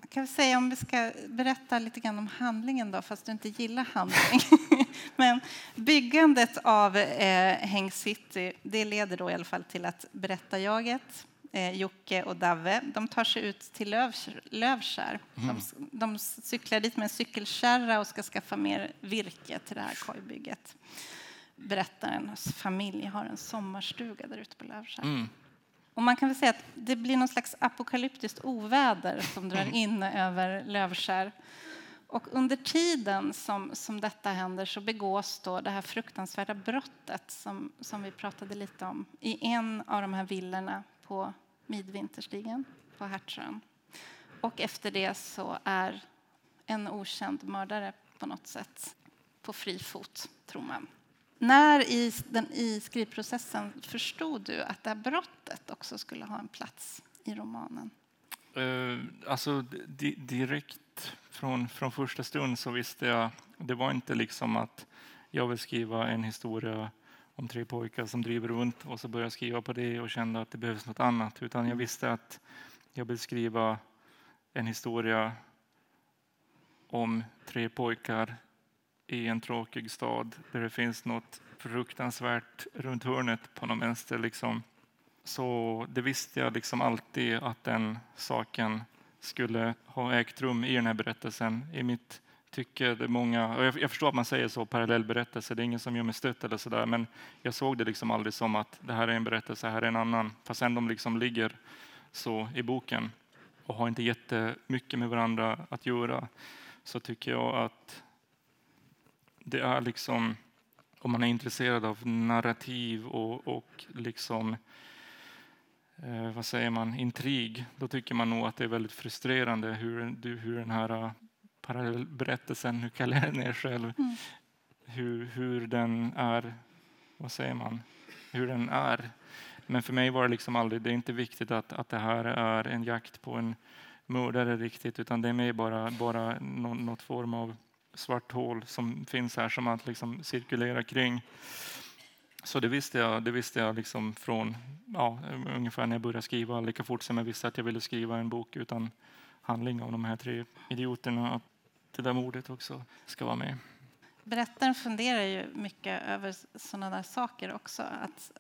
kan vi säga om vi ska berätta lite grann om handlingen då, fast du inte gillar handling. Men byggandet av eh, Häng City, det leder då i alla fall till att berättarjaget, eh, Jocke och Dave, de tar sig ut till Lövs Lövskär. Mm. De, de cyklar dit med en cykelkärra och ska skaffa mer virke till det här kojbygget. Berättarens familj har en sommarstuga där ute på Lövskär. Mm. Och man kan väl säga att det blir någon slags apokalyptiskt oväder som drar mm. in över Lövskär. Och under tiden som, som detta händer så begås då det här fruktansvärda brottet som, som vi pratade lite om i en av de här villorna på Midvinterstigen på Hertsön. Och efter det så är en okänd mördare på något sätt på fri fot, tror man. När i, den, i skrivprocessen förstod du att det här brottet också skulle ha en plats i romanen? Uh, alltså di direkt från, från första stund så visste jag, det var inte liksom att jag vill skriva en historia om tre pojkar som driver runt och så började jag skriva på det och kände att det behövs något annat. Utan jag visste att jag vill skriva en historia om tre pojkar i en tråkig stad där det finns något fruktansvärt runt hörnet på någon vänster. Liksom. Så det visste jag liksom alltid att den saken skulle ha ägt rum i den här berättelsen. I mitt tycker det är många, och jag, jag förstår att man säger så, parallellberättelse, det är ingen som gör mig stött eller sådär, men jag såg det liksom aldrig som att det här är en berättelse, här är en annan, fast de liksom ligger så i boken och har inte jättemycket med varandra att göra, så tycker jag att det är liksom, om man är intresserad av narrativ och, och liksom, eh, vad säger man, intrig, då tycker man nog att det är väldigt frustrerande hur, hur den här parallellberättelsen, nu kallar jag ner själv, mm. hur, hur den är, vad säger man, hur den är. Men för mig var det liksom aldrig, det är inte viktigt att, att det här är en jakt på en mördare riktigt, utan det är mer bara, bara någon, något form av svart hål som finns här som att liksom cirkulera kring. Så det visste jag, det visste jag liksom från ja, ungefär när jag började skriva, lika fort som jag visste att jag ville skriva en bok utan handling av de här tre idioterna, att det där mordet också ska vara med. Berättaren funderar ju mycket över sådana där saker också. Att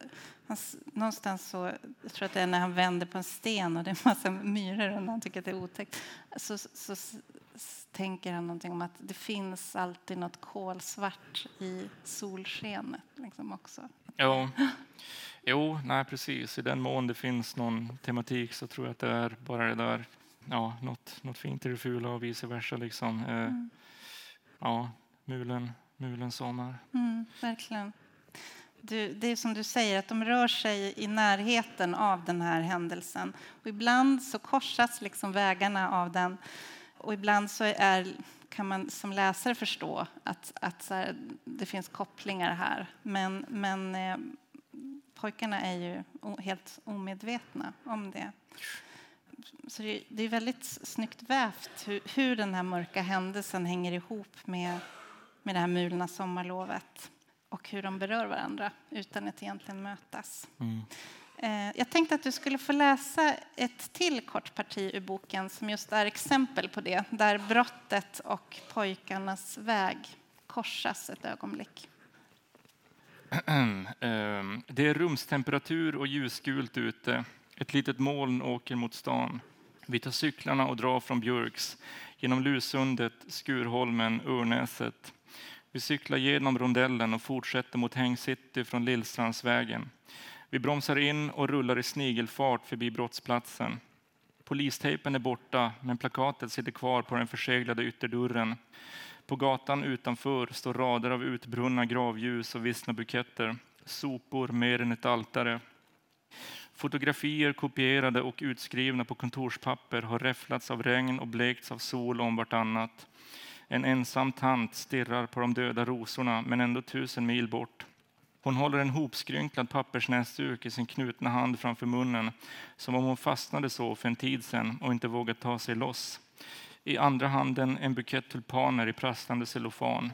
han, någonstans så, jag tror att det är när han vänder på en sten och det är en massa myror och han tycker att det är otäckt. Så, så, så tänker han någonting om att det finns alltid något kolsvart i solskenet liksom också. Jo. jo, nej precis. I den mån det finns någon tematik så tror jag att det är bara det där, ja, något, något fint i det fula och vice versa. Liksom. Eh, mm. Ja, mulen, mulen sommar. Mm, verkligen. Du, det är som du säger, att de rör sig i närheten av den här händelsen. Och ibland så korsas liksom vägarna av den och ibland så är, kan man som läsare förstå att, att här, det finns kopplingar här. Men, men eh, pojkarna är ju helt omedvetna om det. Så det, det är väldigt snyggt vävt hur, hur, den här mörka händelsen hänger ihop med, med det här mulna sommarlovet och hur de berör varandra utan att egentligen mötas. Mm. Eh, jag tänkte att du skulle få läsa ett till kort parti ur boken som just är exempel på det, där brottet och pojkarnas väg korsas ett ögonblick. Ehm, det är rumstemperatur och ljusgult ute. Ett litet moln åker mot stan. Vi tar cyklarna och drar från Björks genom Lusundet, Skurholmen, Örnäset. Vi cyklar genom rondellen och fortsätter mot Häng City från Lillstrandsvägen. Vi bromsar in och rullar i snigelfart förbi brottsplatsen. Polistejpen är borta, men plakatet sitter kvar på den förseglade ytterdörren. På gatan utanför står rader av utbrunna gravljus och vissna buketter. Sopor mer än ett altare. Fotografier kopierade och utskrivna på kontorspapper har räfflats av regn och blekts av sol om vartannat. En ensam tant stirrar på de döda rosorna, men ändå tusen mil bort. Hon håller en hopskrynklad pappersnäsduk i sin knutna hand framför munnen, som om hon fastnade så för en tid sedan och inte vågat ta sig loss. I andra handen en bukett tulpaner i prasslande cellofan.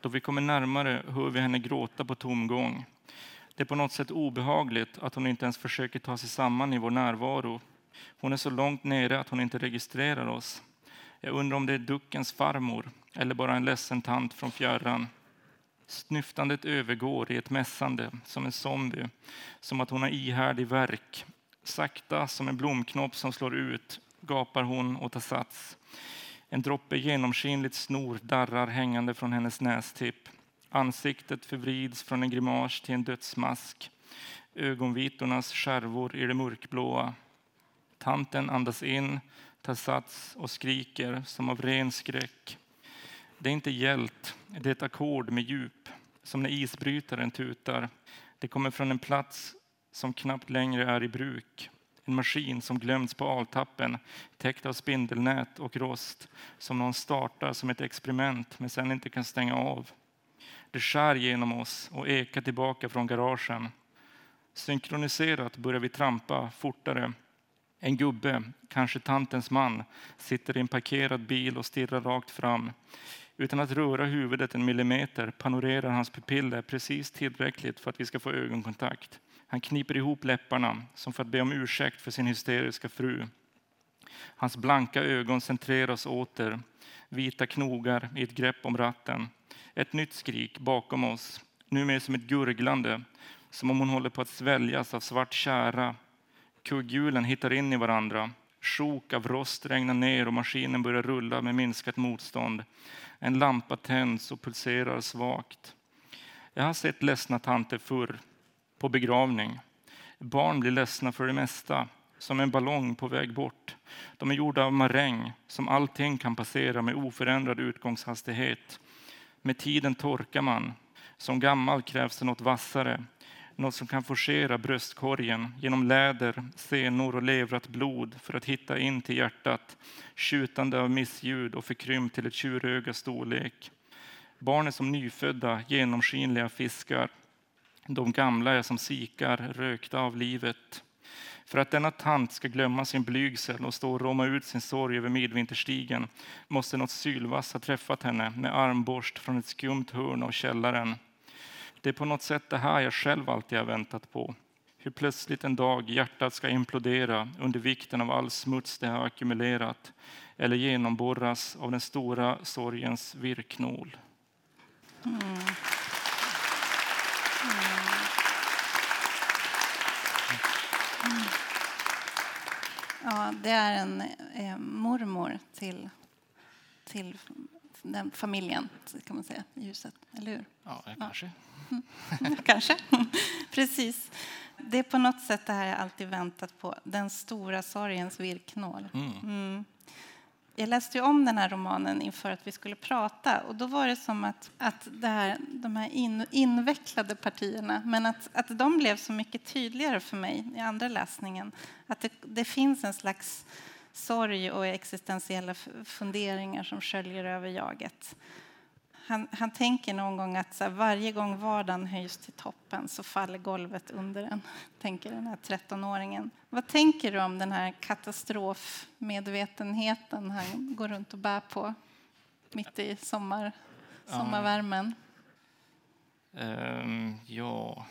Då vi kommer närmare hör vi henne gråta på tomgång. Det är på något sätt obehagligt att hon inte ens försöker ta sig samman i vår närvaro. Hon är så långt nere att hon inte registrerar oss. Jag undrar om det är duckens farmor eller bara en ledsen tant från fjärran. Snyftandet övergår i ett mässande som en zombie, som att hon har ihärdig verk. Sakta som en blomknopp som slår ut gapar hon och tar sats. En droppe genomskinligt snor darrar hängande från hennes nästipp. Ansiktet förvrids från en grimas till en dödsmask. Ögonvitornas skärvor i det mörkblåa. Tanten andas in, tar sats och skriker som av ren skräck. Det är inte hjält, det är ett ackord med djup, som när isbrytaren tutar. Det kommer från en plats som knappt längre är i bruk. En maskin som glömts på avtappen, täckt av spindelnät och rost, som någon startar som ett experiment men sen inte kan stänga av. Det skär genom oss och ekar tillbaka från garagen. Synkroniserat börjar vi trampa fortare. En gubbe, kanske tantens man, sitter i en parkerad bil och stirrar rakt fram. Utan att röra huvudet en millimeter panorerar hans pupiller precis tillräckligt för att vi ska få ögonkontakt. Han kniper ihop läpparna som för att be om ursäkt för sin hysteriska fru. Hans blanka ögon centreras åter, vita knogar i ett grepp om ratten. Ett nytt skrik bakom oss, numera som ett gurglande, som om hon håller på att sväljas av svart kära. Kugghjulen hittar in i varandra. Sjok av rost regnar ner och maskinen börjar rulla med minskat motstånd. En lampa tänds och pulserar svagt. Jag har sett ledsna tanter förr, på begravning. Barn blir ledsna för det mesta, som en ballong på väg bort. De är gjorda av maräng, som allting kan passera med oförändrad utgångshastighet. Med tiden torkar man. Som gammal krävs det något vassare, något som kan forcera bröstkorgen genom läder, senor och levrat blod för att hitta in till hjärtat, tjutande av missljud och förkrympt till ett tjuröga storlek. Barn är som nyfödda, genomskinliga fiskar. De gamla är som sikar, rökta av livet. För att denna tant ska glömma sin blygsel och stå och roma ut sin sorg över midvinterstigen måste något sylvass ha träffat henne med armborst från ett skumt hörn av källaren. Det är på något sätt det här jag själv alltid har väntat på. Hur plötsligt en dag hjärtat ska implodera under vikten av all smuts det har ackumulerat eller genomborras av den stora sorgens virknål. Mm. mm. Ja, det är en eh, mormor till, till den familjen, kan man säga, i huset. Eller hur? Ja, kanske. Ja. kanske. Precis. Det är på något sätt det här jag alltid väntat på. Den stora sorgens virknål. Mm. Mm. Jag läste ju om den här romanen inför att vi skulle prata och då var det som att, att det här, de här in, invecklade partierna, men att, att de blev så mycket tydligare för mig i andra läsningen. Att det, det finns en slags sorg och existentiella funderingar som sköljer över jaget han, han tänker någon gång att här, varje gång vardagen höjs till toppen så faller golvet under en, tänker den här 13-åringen. Vad tänker du om den här katastrofmedvetenheten han går runt och bär på mitt i sommar, sommarvärmen? Um, ja,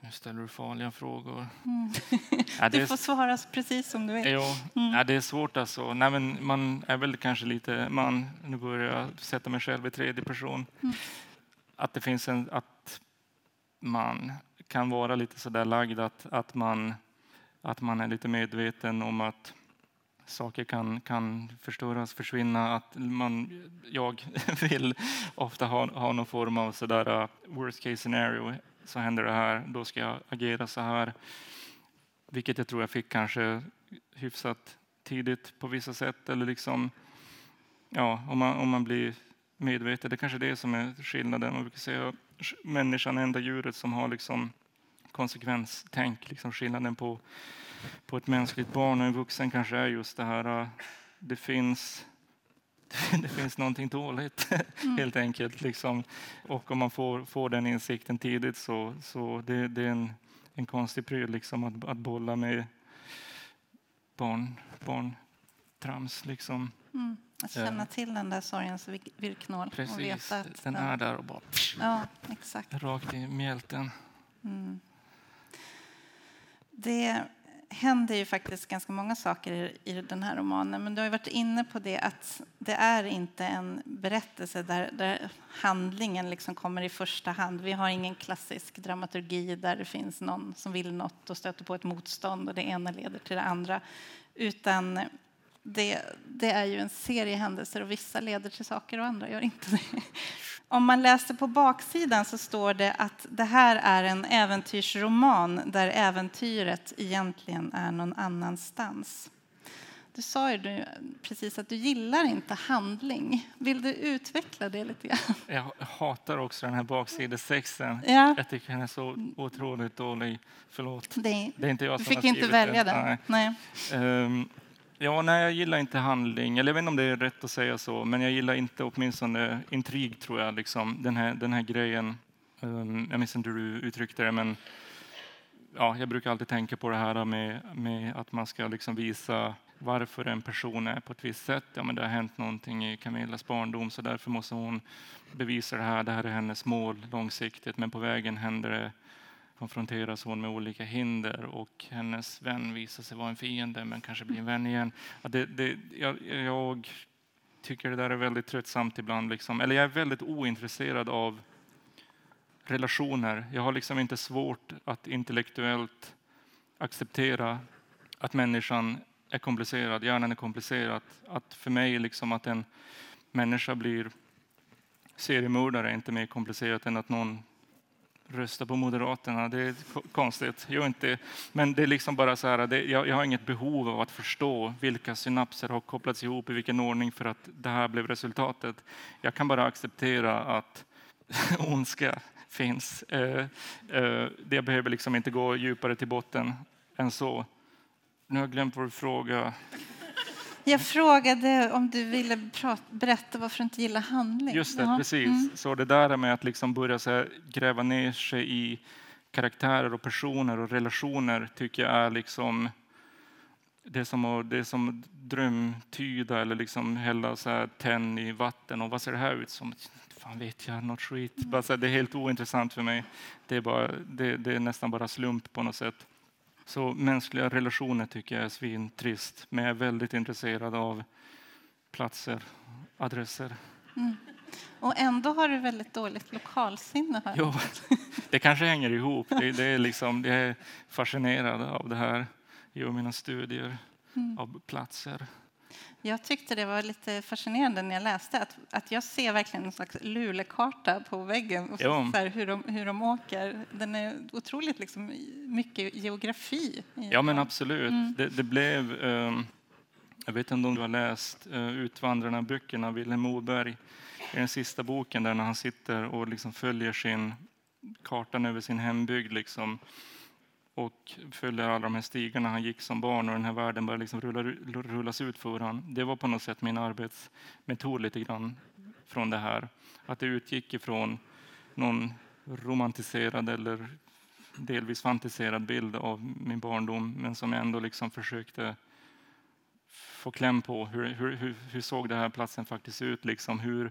nu ställer du farliga frågor. Mm. ja, du får svara precis som du vill. Jo, mm. ja, det är svårt alltså. Nej, men man är väl kanske lite, man, nu börjar jag sätta mig själv i tredje person. Mm. Att det finns en, att man kan vara lite sådär lagd att, att, man, att man är lite medveten om att saker kan, kan förstöras, försvinna. Att man, jag vill ofta ha, ha någon form av sådär uh, worst case scenario så händer det här, då ska jag agera så här. Vilket jag tror jag fick kanske hyfsat tidigt på vissa sätt. Eller liksom, ja, om, man, om man blir medveten. Det är kanske det som är skillnaden. Man brukar säga människan är enda djuret som har liksom konsekvenstänk. Liksom skillnaden på, på ett mänskligt barn och en vuxen kanske är just det här. Äh, det finns det finns någonting dåligt, mm. helt enkelt. Liksom. Och om man får, får den insikten tidigt så, så det, det är en, en konstig pryl liksom, att, att bolla med barn, barntrams. Liksom. Mm. Att känna uh, till den där sorgens virknål. Precis, och veta att den, den är där och bara ja, exakt. rakt i mjälten. Mm. Det händer ju faktiskt ganska många saker i den här romanen. Men du har varit inne på det att det är inte en berättelse där, där handlingen liksom kommer i första hand. Vi har ingen klassisk dramaturgi där det finns någon som vill något och stöter på ett motstånd och det ena leder till det andra. Utan det, det är ju en serie händelser och vissa leder till saker och andra gör inte det. Om man läser på baksidan så står det att det här är en äventyrsroman där äventyret egentligen är någon annanstans. Du sa ju precis att du gillar inte handling. Vill du utveckla det lite grann? Jag hatar också den här baksidesexen. Ja. Jag tycker den är så otroligt dålig. Förlåt. Det, Det är inte jag du som fick har inte välja den. den. Nej. Nej. Ehm, ja, nej, jag gillar inte handling. Eller jag vet inte om det är rätt att säga så, men jag gillar inte åtminstone intrig, tror jag. Liksom. Den, här, den här grejen. Um, jag minns inte hur du uttryckte det, men ja, jag brukar alltid tänka på det här med, med att man ska liksom visa varför en person är på ett visst sätt. Ja, men det har hänt någonting i Camillas barndom, så därför måste hon bevisa det här. Det här är hennes mål långsiktigt, men på vägen händer det konfronteras hon med olika hinder och hennes vän visar sig vara en fiende men kanske blir en vän igen. Det, det, jag, jag tycker det där är väldigt tröttsamt ibland. Liksom. Eller jag är väldigt ointresserad av relationer. Jag har liksom inte svårt att intellektuellt acceptera att människan är komplicerad, hjärnan är komplicerad. Att för mig liksom att en människa blir seriemördare är inte mer komplicerat än att någon Rösta på Moderaterna. Det är konstigt. Jag inte. Men det är liksom bara så här, det, jag, jag har inget behov av att förstå vilka synapser har kopplats ihop i vilken ordning för att det här blev resultatet. Jag kan bara acceptera att ondska finns. Eh, eh, det behöver liksom inte gå djupare till botten än så. Nu har jag glömt vår fråga. Jag frågade om du ville prata, berätta varför du inte gillar handling. Just det, Ja. precis. Mm. Så det där med att liksom börja så här, gräva ner sig i karaktärer och personer och relationer tycker jag är liksom det är som att, det är som drömtyda eller liksom hälla så här tenn i vatten. Och vad ser det här ut som? Fan vet jag, något skit. Bara här, det är helt ointressant för mig. Det är, bara, det, det är nästan bara slump på något sätt. Så mänskliga relationer tycker jag är svintrist. Men jag är väldigt intresserad av platser, adresser. Och ändå har du väldigt dåligt lokalsinne. Här. Jo, det kanske hänger ihop. Det, det är liksom, jag är fascinerad av det här i mina studier av platser. Jag tyckte det var lite fascinerande när jag läste att, att jag ser verkligen en slags Lulekarta på väggen och så, här, hur, de, hur de åker. Den är otroligt liksom, mycket geografi. Ja, men absolut. Det, det blev... ehm, jag vet inte om du har läst uh, Utvandrarna-böckerna, Vilhelm Moberg. I den sista boken där när han sitter och liksom följer sin kartan över sin hembygd liksom, och följer alla de här stigarna han gick som barn och den här världen börjar liksom rulla, rullas ut för honom. Det var på något sätt min arbetsmetod lite grann från det här. Att det utgick ifrån någon romantiserad eller delvis fantiserad bild av min barndom men som jag ändå liksom försökte få kläm på. Hur, hur, hur, hur såg den här platsen faktiskt ut? Liksom hur,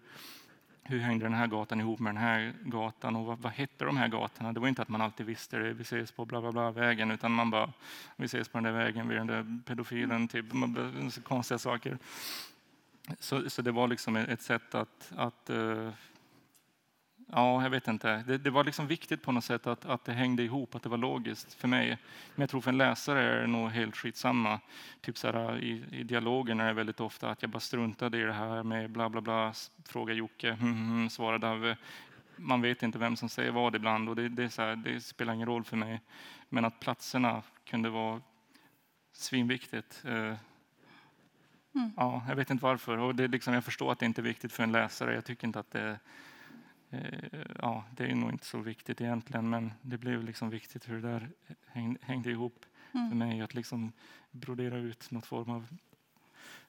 hur hängde den här gatan ihop med den här gatan och vad, vad hette de här gatorna? Det var inte att man alltid visste det. Vi ses på bla bla bla vägen utan man bara vi ses på den där vägen vid den där pedofilen. Typ, bara- så konstiga saker. Så, så det var liksom ett sätt att, att eh, Ja, jag vet inte. Det, det var liksom viktigt på något sätt att, att det hängde ihop, att det var logiskt för mig. Men jag tror för en läsare är det nog helt skitsamma. Typ så här, i, I dialogen är det väldigt ofta att jag bara struntade i det här med bla bla bla, fråga Jocke, hm, hm, svara Dave. Man vet inte vem som säger vad ibland och det, det, här, det spelar ingen roll för mig. Men att platserna kunde vara svinviktigt. Eh, Ja, jag vet inte varför. Och det liksom, jag förstår att det inte är viktigt för en läsare. Jag tycker inte att det ja, det är nog inte så viktigt egentligen, men det blev liksom viktigt hur det där häng, hängde ihop för mig. Att liksom brodera ut något form av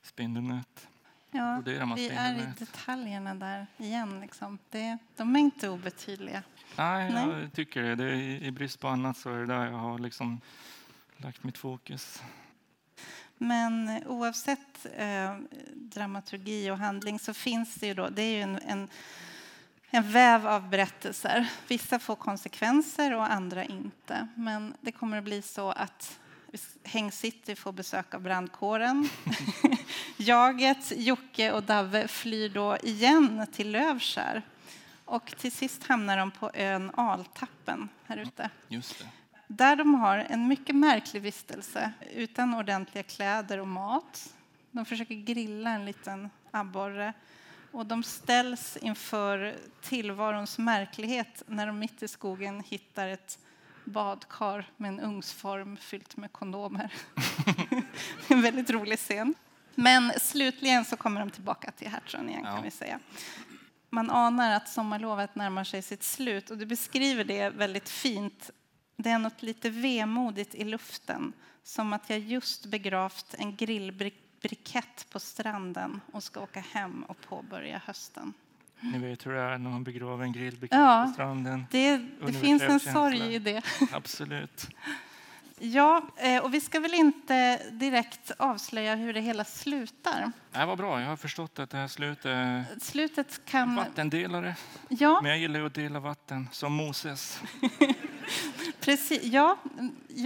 spindelnät. Ja, Broderar man vi är i detaljerna där igen. Liksom. Det, de är inte obetydliga. Nej, Nej. jag tycker det. det är, i, brist på annat så är det där jag har liksom lagt mitt fokus. Men eh, oavsett eh, dramaturgi och handling så finns det ju då, det är ju en, en, en väv av berättelser. Vissa får konsekvenser och andra inte. Men det kommer att bli så att Häng City får besök av brandkåren. Jaget, Jocke och Dave flyr då igen till Lövskär. Och till sist hamnar de på ön Altappen här ute. Just det. Där de har en mycket märklig vistelse utan ordentliga kläder och mat. De försöker grilla en liten abborre och de ställs inför tillvarons märklighet när de mitt i skogen hittar ett badkar med en ugnsform fyllt med kondomer. en väldigt rolig scen. Men slutligen så kommer de tillbaka till Hertsön igen, Ja. kan vi säga. Man anar att sommarlovet närmar sig sitt slut och du beskriver det väldigt fint. Det är något lite vemodigt i luften, som att jag just begravt en grillbrikett på stranden och ska åka hem och påbörja hösten. Ni vet hur det är när man begraver en grillbrikett Ja. på stranden. Det, det finns en sorg i det. Absolut. Ja, eh, och vi ska väl inte direkt avslöja hur det hela slutar. Det var bra. Jag har förstått att det här slutet Slutet kan... vattendelare. Ja, Men jag gillar ju att dela vatten, som Moses. precis. Ja,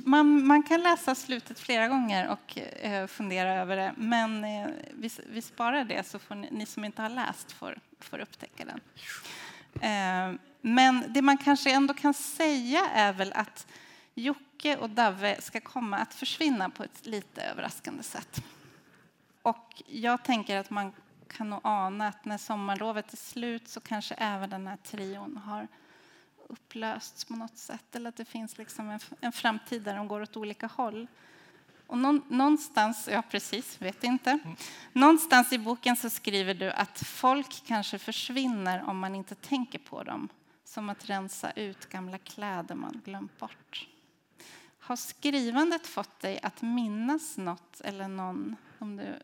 man, man kan läsa slutet flera gånger och eh, fundera över det. Men eh, vi, vi sparar det så får ni, ni som inte har läst får, får upptäcka den. Eh, men det man kanske ändå kan säga är väl att Jocke och Dave ska komma att försvinna på ett lite överraskande sätt. Och jag tänker att man kan nog ana att när sommarlovet är slut så kanske även den här trion har upplösts på något sätt. Eller att det finns liksom en, en framtid där de går åt olika håll. Och någon, någonstans, ja precis, vet inte. Någonstans i boken så skriver du att folk kanske försvinner om man inte tänker på dem. Som att rensa ut gamla kläder man glömt bort. Har skrivandet fått dig att minnas något eller någon om du,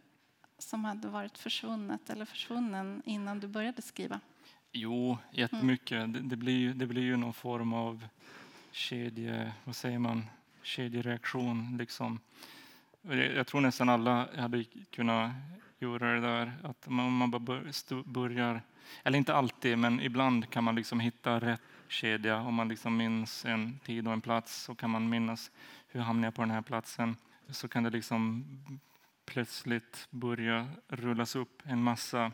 som hade varit försvunnet eller försvunnen innan du började skriva? Jo, jättemycket. Det, det, blir, ju- det blir ju någon form av kedje, vad säger man, kedjereaktion. Liksom. Jag, tror nästan alla hade kunnat göra det där. Att man, man bara börjar, eller inte alltid, men ibland kan man liksom hitta rätt kedja. Om man liksom minns en tid och en plats så kan man minnas hur hamnade jag på den här platsen. Så kan det liksom plötsligt börja rullas upp en massa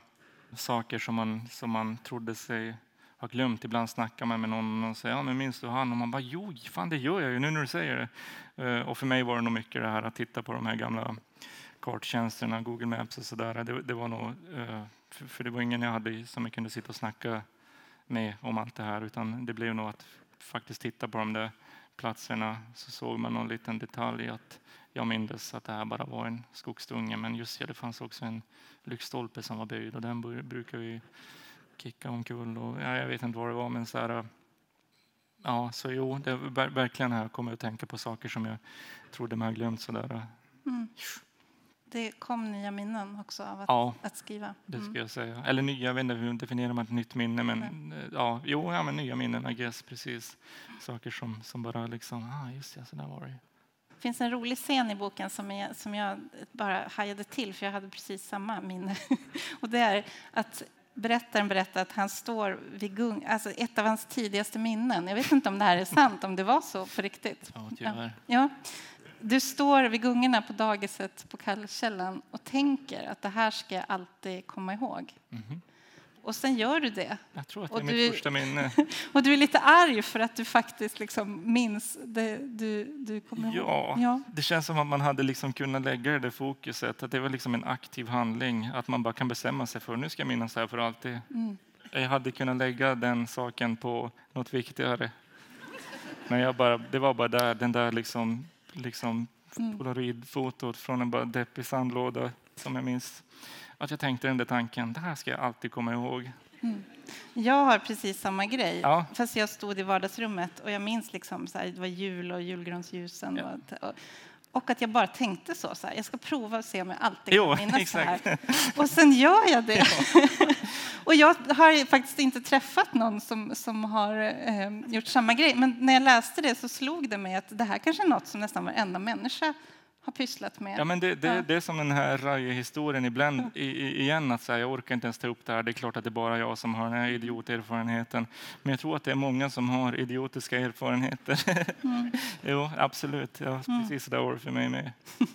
saker som man, som man trodde sig ha glömt. Ibland snackar man med någon och säger ja, men minns du han? Och man bara jo, fan det gör jag ju nu när du säger det. Eh, och för mig var det nog mycket det här att titta på de här gamla karttjänsterna, Google Maps och sådär. Det, det var nog, eh, för för det var ingen jag hade som jag kunde sitta och snacka med om allt det här, utan det blev nog att faktiskt titta på de där platserna så såg man någon liten detalj att jag mindes att det här bara var en skogsdunge, men just ja, det fanns också en lyktstolpe som var böjd och den brukar vi kicka omkull. Och, ja, jag vet inte vad det var, men så här, ja, så jo, det är ver- verkligen här kommer jag att tänka på saker som jag trodde man hade glömt. Sådär. Det kom nya minnen också av att, Ja, att skriva. det Mm. skulle jag säga. Eller nya, jag vet inte hur definierar man ett nytt minne, men eh, ja, jo, ja, men nya minnen, I guess, precis. Saker som, som bara liksom, ah, just det, så där var det. Det finns en rolig scen i boken som jag, som jag bara hajade till, för jag hade precis samma minne. Och det är att berättaren berättar att han står vid gung, alltså ett av hans tidigaste minnen. Jag vet inte om det här är sant, om det var så på riktigt. Ja, tyvärr. Ja. Du står vid gungorna på dagiset på Kallkällan och tänker att det här ska jag alltid komma ihåg. Mhm. Och sen gör du det. Jag tror att det Och är mitt du- första minne. Och du är lite arg för att du faktiskt liksom minns det du, du kommer ihåg. Ja, Ja. det känns som att man hade liksom kunnat lägga det där fokuset, att det var liksom en aktiv handling, att man bara kan bestämma sig för nu ska jag minnas det här för alltid. Mm. Jag hade kunnat lägga den saken på något viktigare. Men jag bara, det var bara där, den där liksom, liksom Mm. polaroidfotot från en bara deppig sandlåda som jag minns. Att jag tänkte den där tanken, det här ska jag alltid komma ihåg. Jag har precis samma grej, Ja. fast jag stod i vardagsrummet och jag minns liksom så här, det var jul och julgransljusen. Ja. Och, och, att jag bara tänkte så, så här, jag ska prova och se om jag alltid kan minnas det här. Och sen gör jag det. och jag har faktiskt inte träffat någon som, som har eh, gjort samma grej. Men när jag läste det så slog det mig att det här kanske är något som nästan varenda människa har pysslat med. Ja, men det, det, Ja. det är som den här Raje-historien ibland i, i, igen, att säga, jag orkar inte ens ta upp det här. Det är klart att det är bara jag som har den här idioterfarenheten. Men jag tror att det är många som har idiotiska erfarenheter. Mm. jo, absolut. Ja, precis där var det för mig med.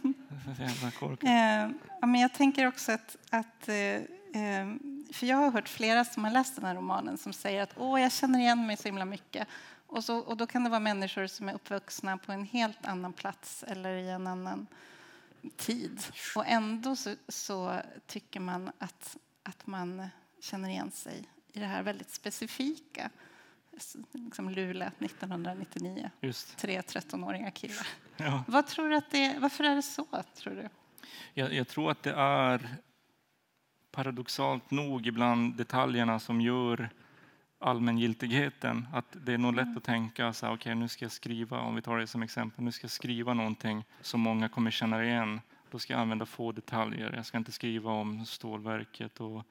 Eh, ja, men jag tänker också att, att eh, eh, för jag har hört flera som har läst den här romanen som säger att Åh, jag känner igen mig så himla mycket. Och, så, och då kan det vara människor som är uppvuxna på en helt annan plats eller i en annan tid. Och ändå så, så tycker man att, att man känner igen sig i det här väldigt specifika. Liksom Luleå 1999, Just. tre 13-åriga killar. Ja. Vad tror du att det, varför är det så, tror du? Jag, jag tror att det är paradoxalt nog ibland detaljerna som gör allmängiltigheten. Att det är nog lätt att tänka så här, okej nu ska jag skriva, om vi tar det som exempel, nu ska jag skriva någonting som många kommer känna igen. Då ska jag använda få detaljer. Jag ska inte skriva om stålverket och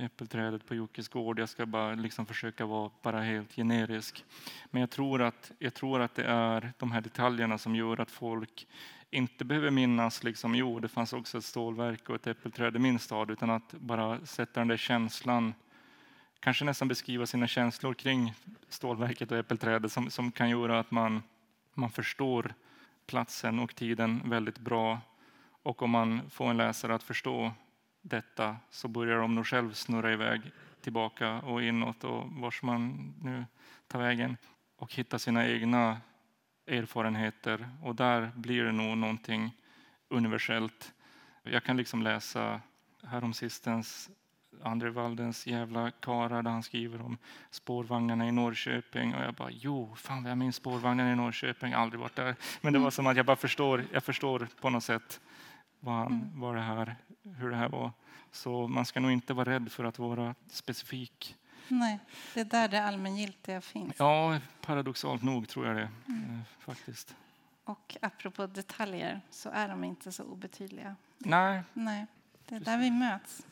äppelträdet på Jockes gård. Jag ska bara liksom försöka vara bara helt generisk. Men jag tror, att, jag tror att det är de här detaljerna som gör att folk inte behöver minnas, liksom, jo, det fanns också ett stålverk och ett äppelträd i min stad, utan att bara sätta den där känslan, kanske nästan beskriva sina känslor kring stålverket och äppelträdet som, som kan göra att man, man förstår platsen och tiden väldigt bra. Och om man får en läsare att förstå detta så börjar de nog själv snurra iväg tillbaka och inåt och vars man nu tar vägen och hitta sina egna erfarenheter och där blir det nog någonting universellt. Jag kan liksom läsa häromsistens André Waldens jävla karlar där han skriver om spårvagnarna i Norrköping och jag bara jo, fan jag minns spårvagnarna i Norrköping, aldrig varit där. Men det var som att jag bara förstår, jag förstår på något sätt vad, han, vad det här, hur det här var. Så man ska nog inte vara rädd för att vara specifik. Nej, det är där det allmängiltiga finns. Ja, paradoxalt nog tror jag det eh, faktiskt. Och apropå detaljer så är de inte så obetydliga. Nej, Nej, det är där vi möts.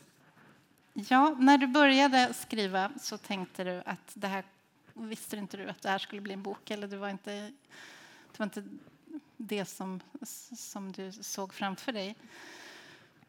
Ja, när du började skriva så tänkte du att det här visste inte du att det här skulle bli en bok eller det var inte det, var inte det som, som du såg framför dig.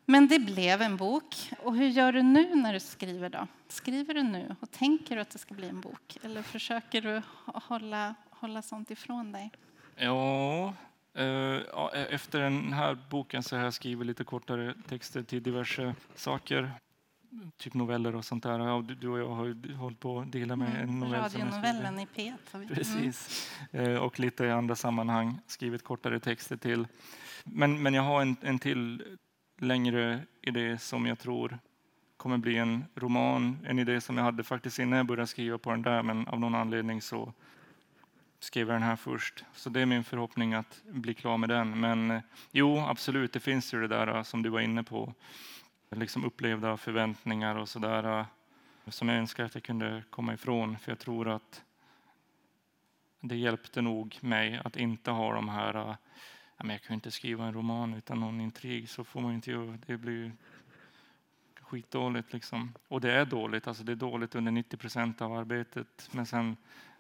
Men det blev en bok. Och hur gör du nu när du skriver då? Skriver du nu och tänker du att det ska bli en bok? Eller försöker du hålla, hålla sånt ifrån dig? Ja, eh, ja, efter den här boken så har jag skrivit lite kortare texter till diverse saker. Typ noveller och sånt där. Ja, du, och jag har ju hållit på att dela med en novell Radionovellen i P1. har vi- Mm. Precis. Eh, Och lite i andra sammanhang skrivit kortare texter till. Men, men jag har en, en till längre idé som jag tror kommer bli en roman. En idé som jag hade faktiskt innan jag började skriva på den där, men av någon anledning så skrev jag den här först. Så det är min förhoppning att bli klar med den. Men eh, jo, absolut, det finns ju det där eh, som du var inne på. Liksom upplevda förväntningar och sådär. Eh, som jag önskar att jag kunde komma ifrån. För jag tror att det hjälpte nog mig att inte ha de här, eh, ja, men jag kan ju inte skriva en roman utan någon intrig, så får man inte göra. Det blir skitdåligt liksom. Och det är dåligt, alltså det är dåligt under 90 procent av arbetet, men sen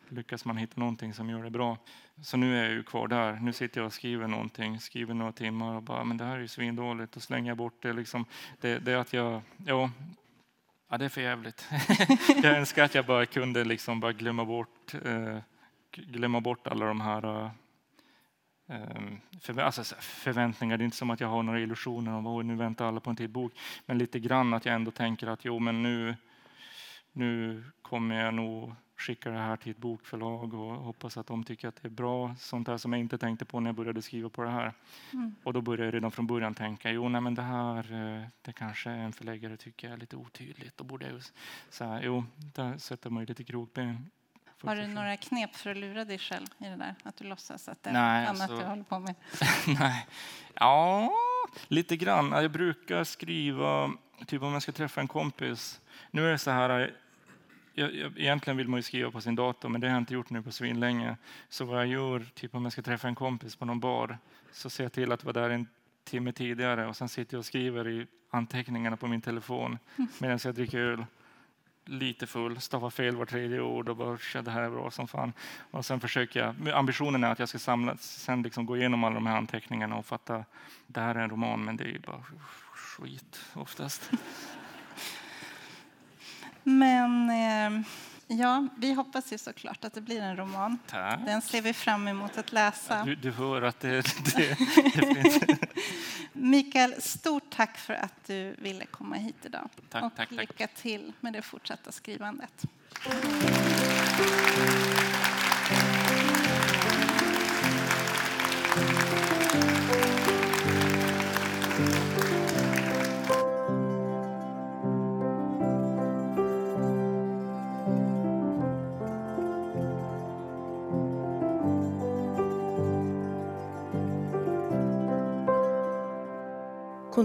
lyckas man hitta någonting som gör det bra. Så nu är jag ju kvar där. Nu sitter jag och skriver någonting, skriver några timmar och bara, men det här är ju svindåligt, och slänger jag bort det liksom. Det, det är att jag, ja, ja det är för jävligt. jag önskar att jag bara kunde liksom bara glömma bort eh, glömma bort alla de här eh, eh alltså förväntningar. Det är inte som att jag har några illusioner om att nu väntar alla på en till bok. Men lite grann att jag ändå tänker att jo, men nu, nu kommer jag nog skicka det här till ett bokförlag och hoppas att de tycker att det är bra. Sånt där som jag inte tänkte på när jag började skriva på det här. Mm. Och då började jag redan från början tänka, jo, nej, men det här, eh, det kanske en förläggare tycker är lite otydligt. Då borde jag så här, jo, där sätter man ju lite krokben. Har du några knep för att lura dig själv i det där? Att du låtsas att det är Nej, annat alltså- du håller på med? Nej. Ja, lite grann. Jag brukar skriva, typ om jag ska träffa en kompis. Nu är det så här, jag, jag, egentligen vill man ju skriva på sin dator, men det har jag inte gjort nu på svinlänge. Så vad jag gör, typ om jag ska träffa en kompis på någon bar, så ser jag till att vara där en timme tidigare och sen sitter jag och skriver i anteckningarna på min telefon medan jag dricker öl. lite full, stavar fel var tredje ord och bara det här är bra som fan. Och sen försöker jag, ambitionen är att jag ska samla, sen liksom gå igenom alla de här anteckningarna och fatta det här är en roman, men det är bara skit oftast. Men eh, ja, vi hoppas ju såklart att det blir en roman. Tack. Den ser vi fram emot att läsa. Du, du hör att det, det, det finns. Mikael, stort tack för att du ville komma hit idag. Tack, och tack, tack. lycka till med det fortsatta skrivandet.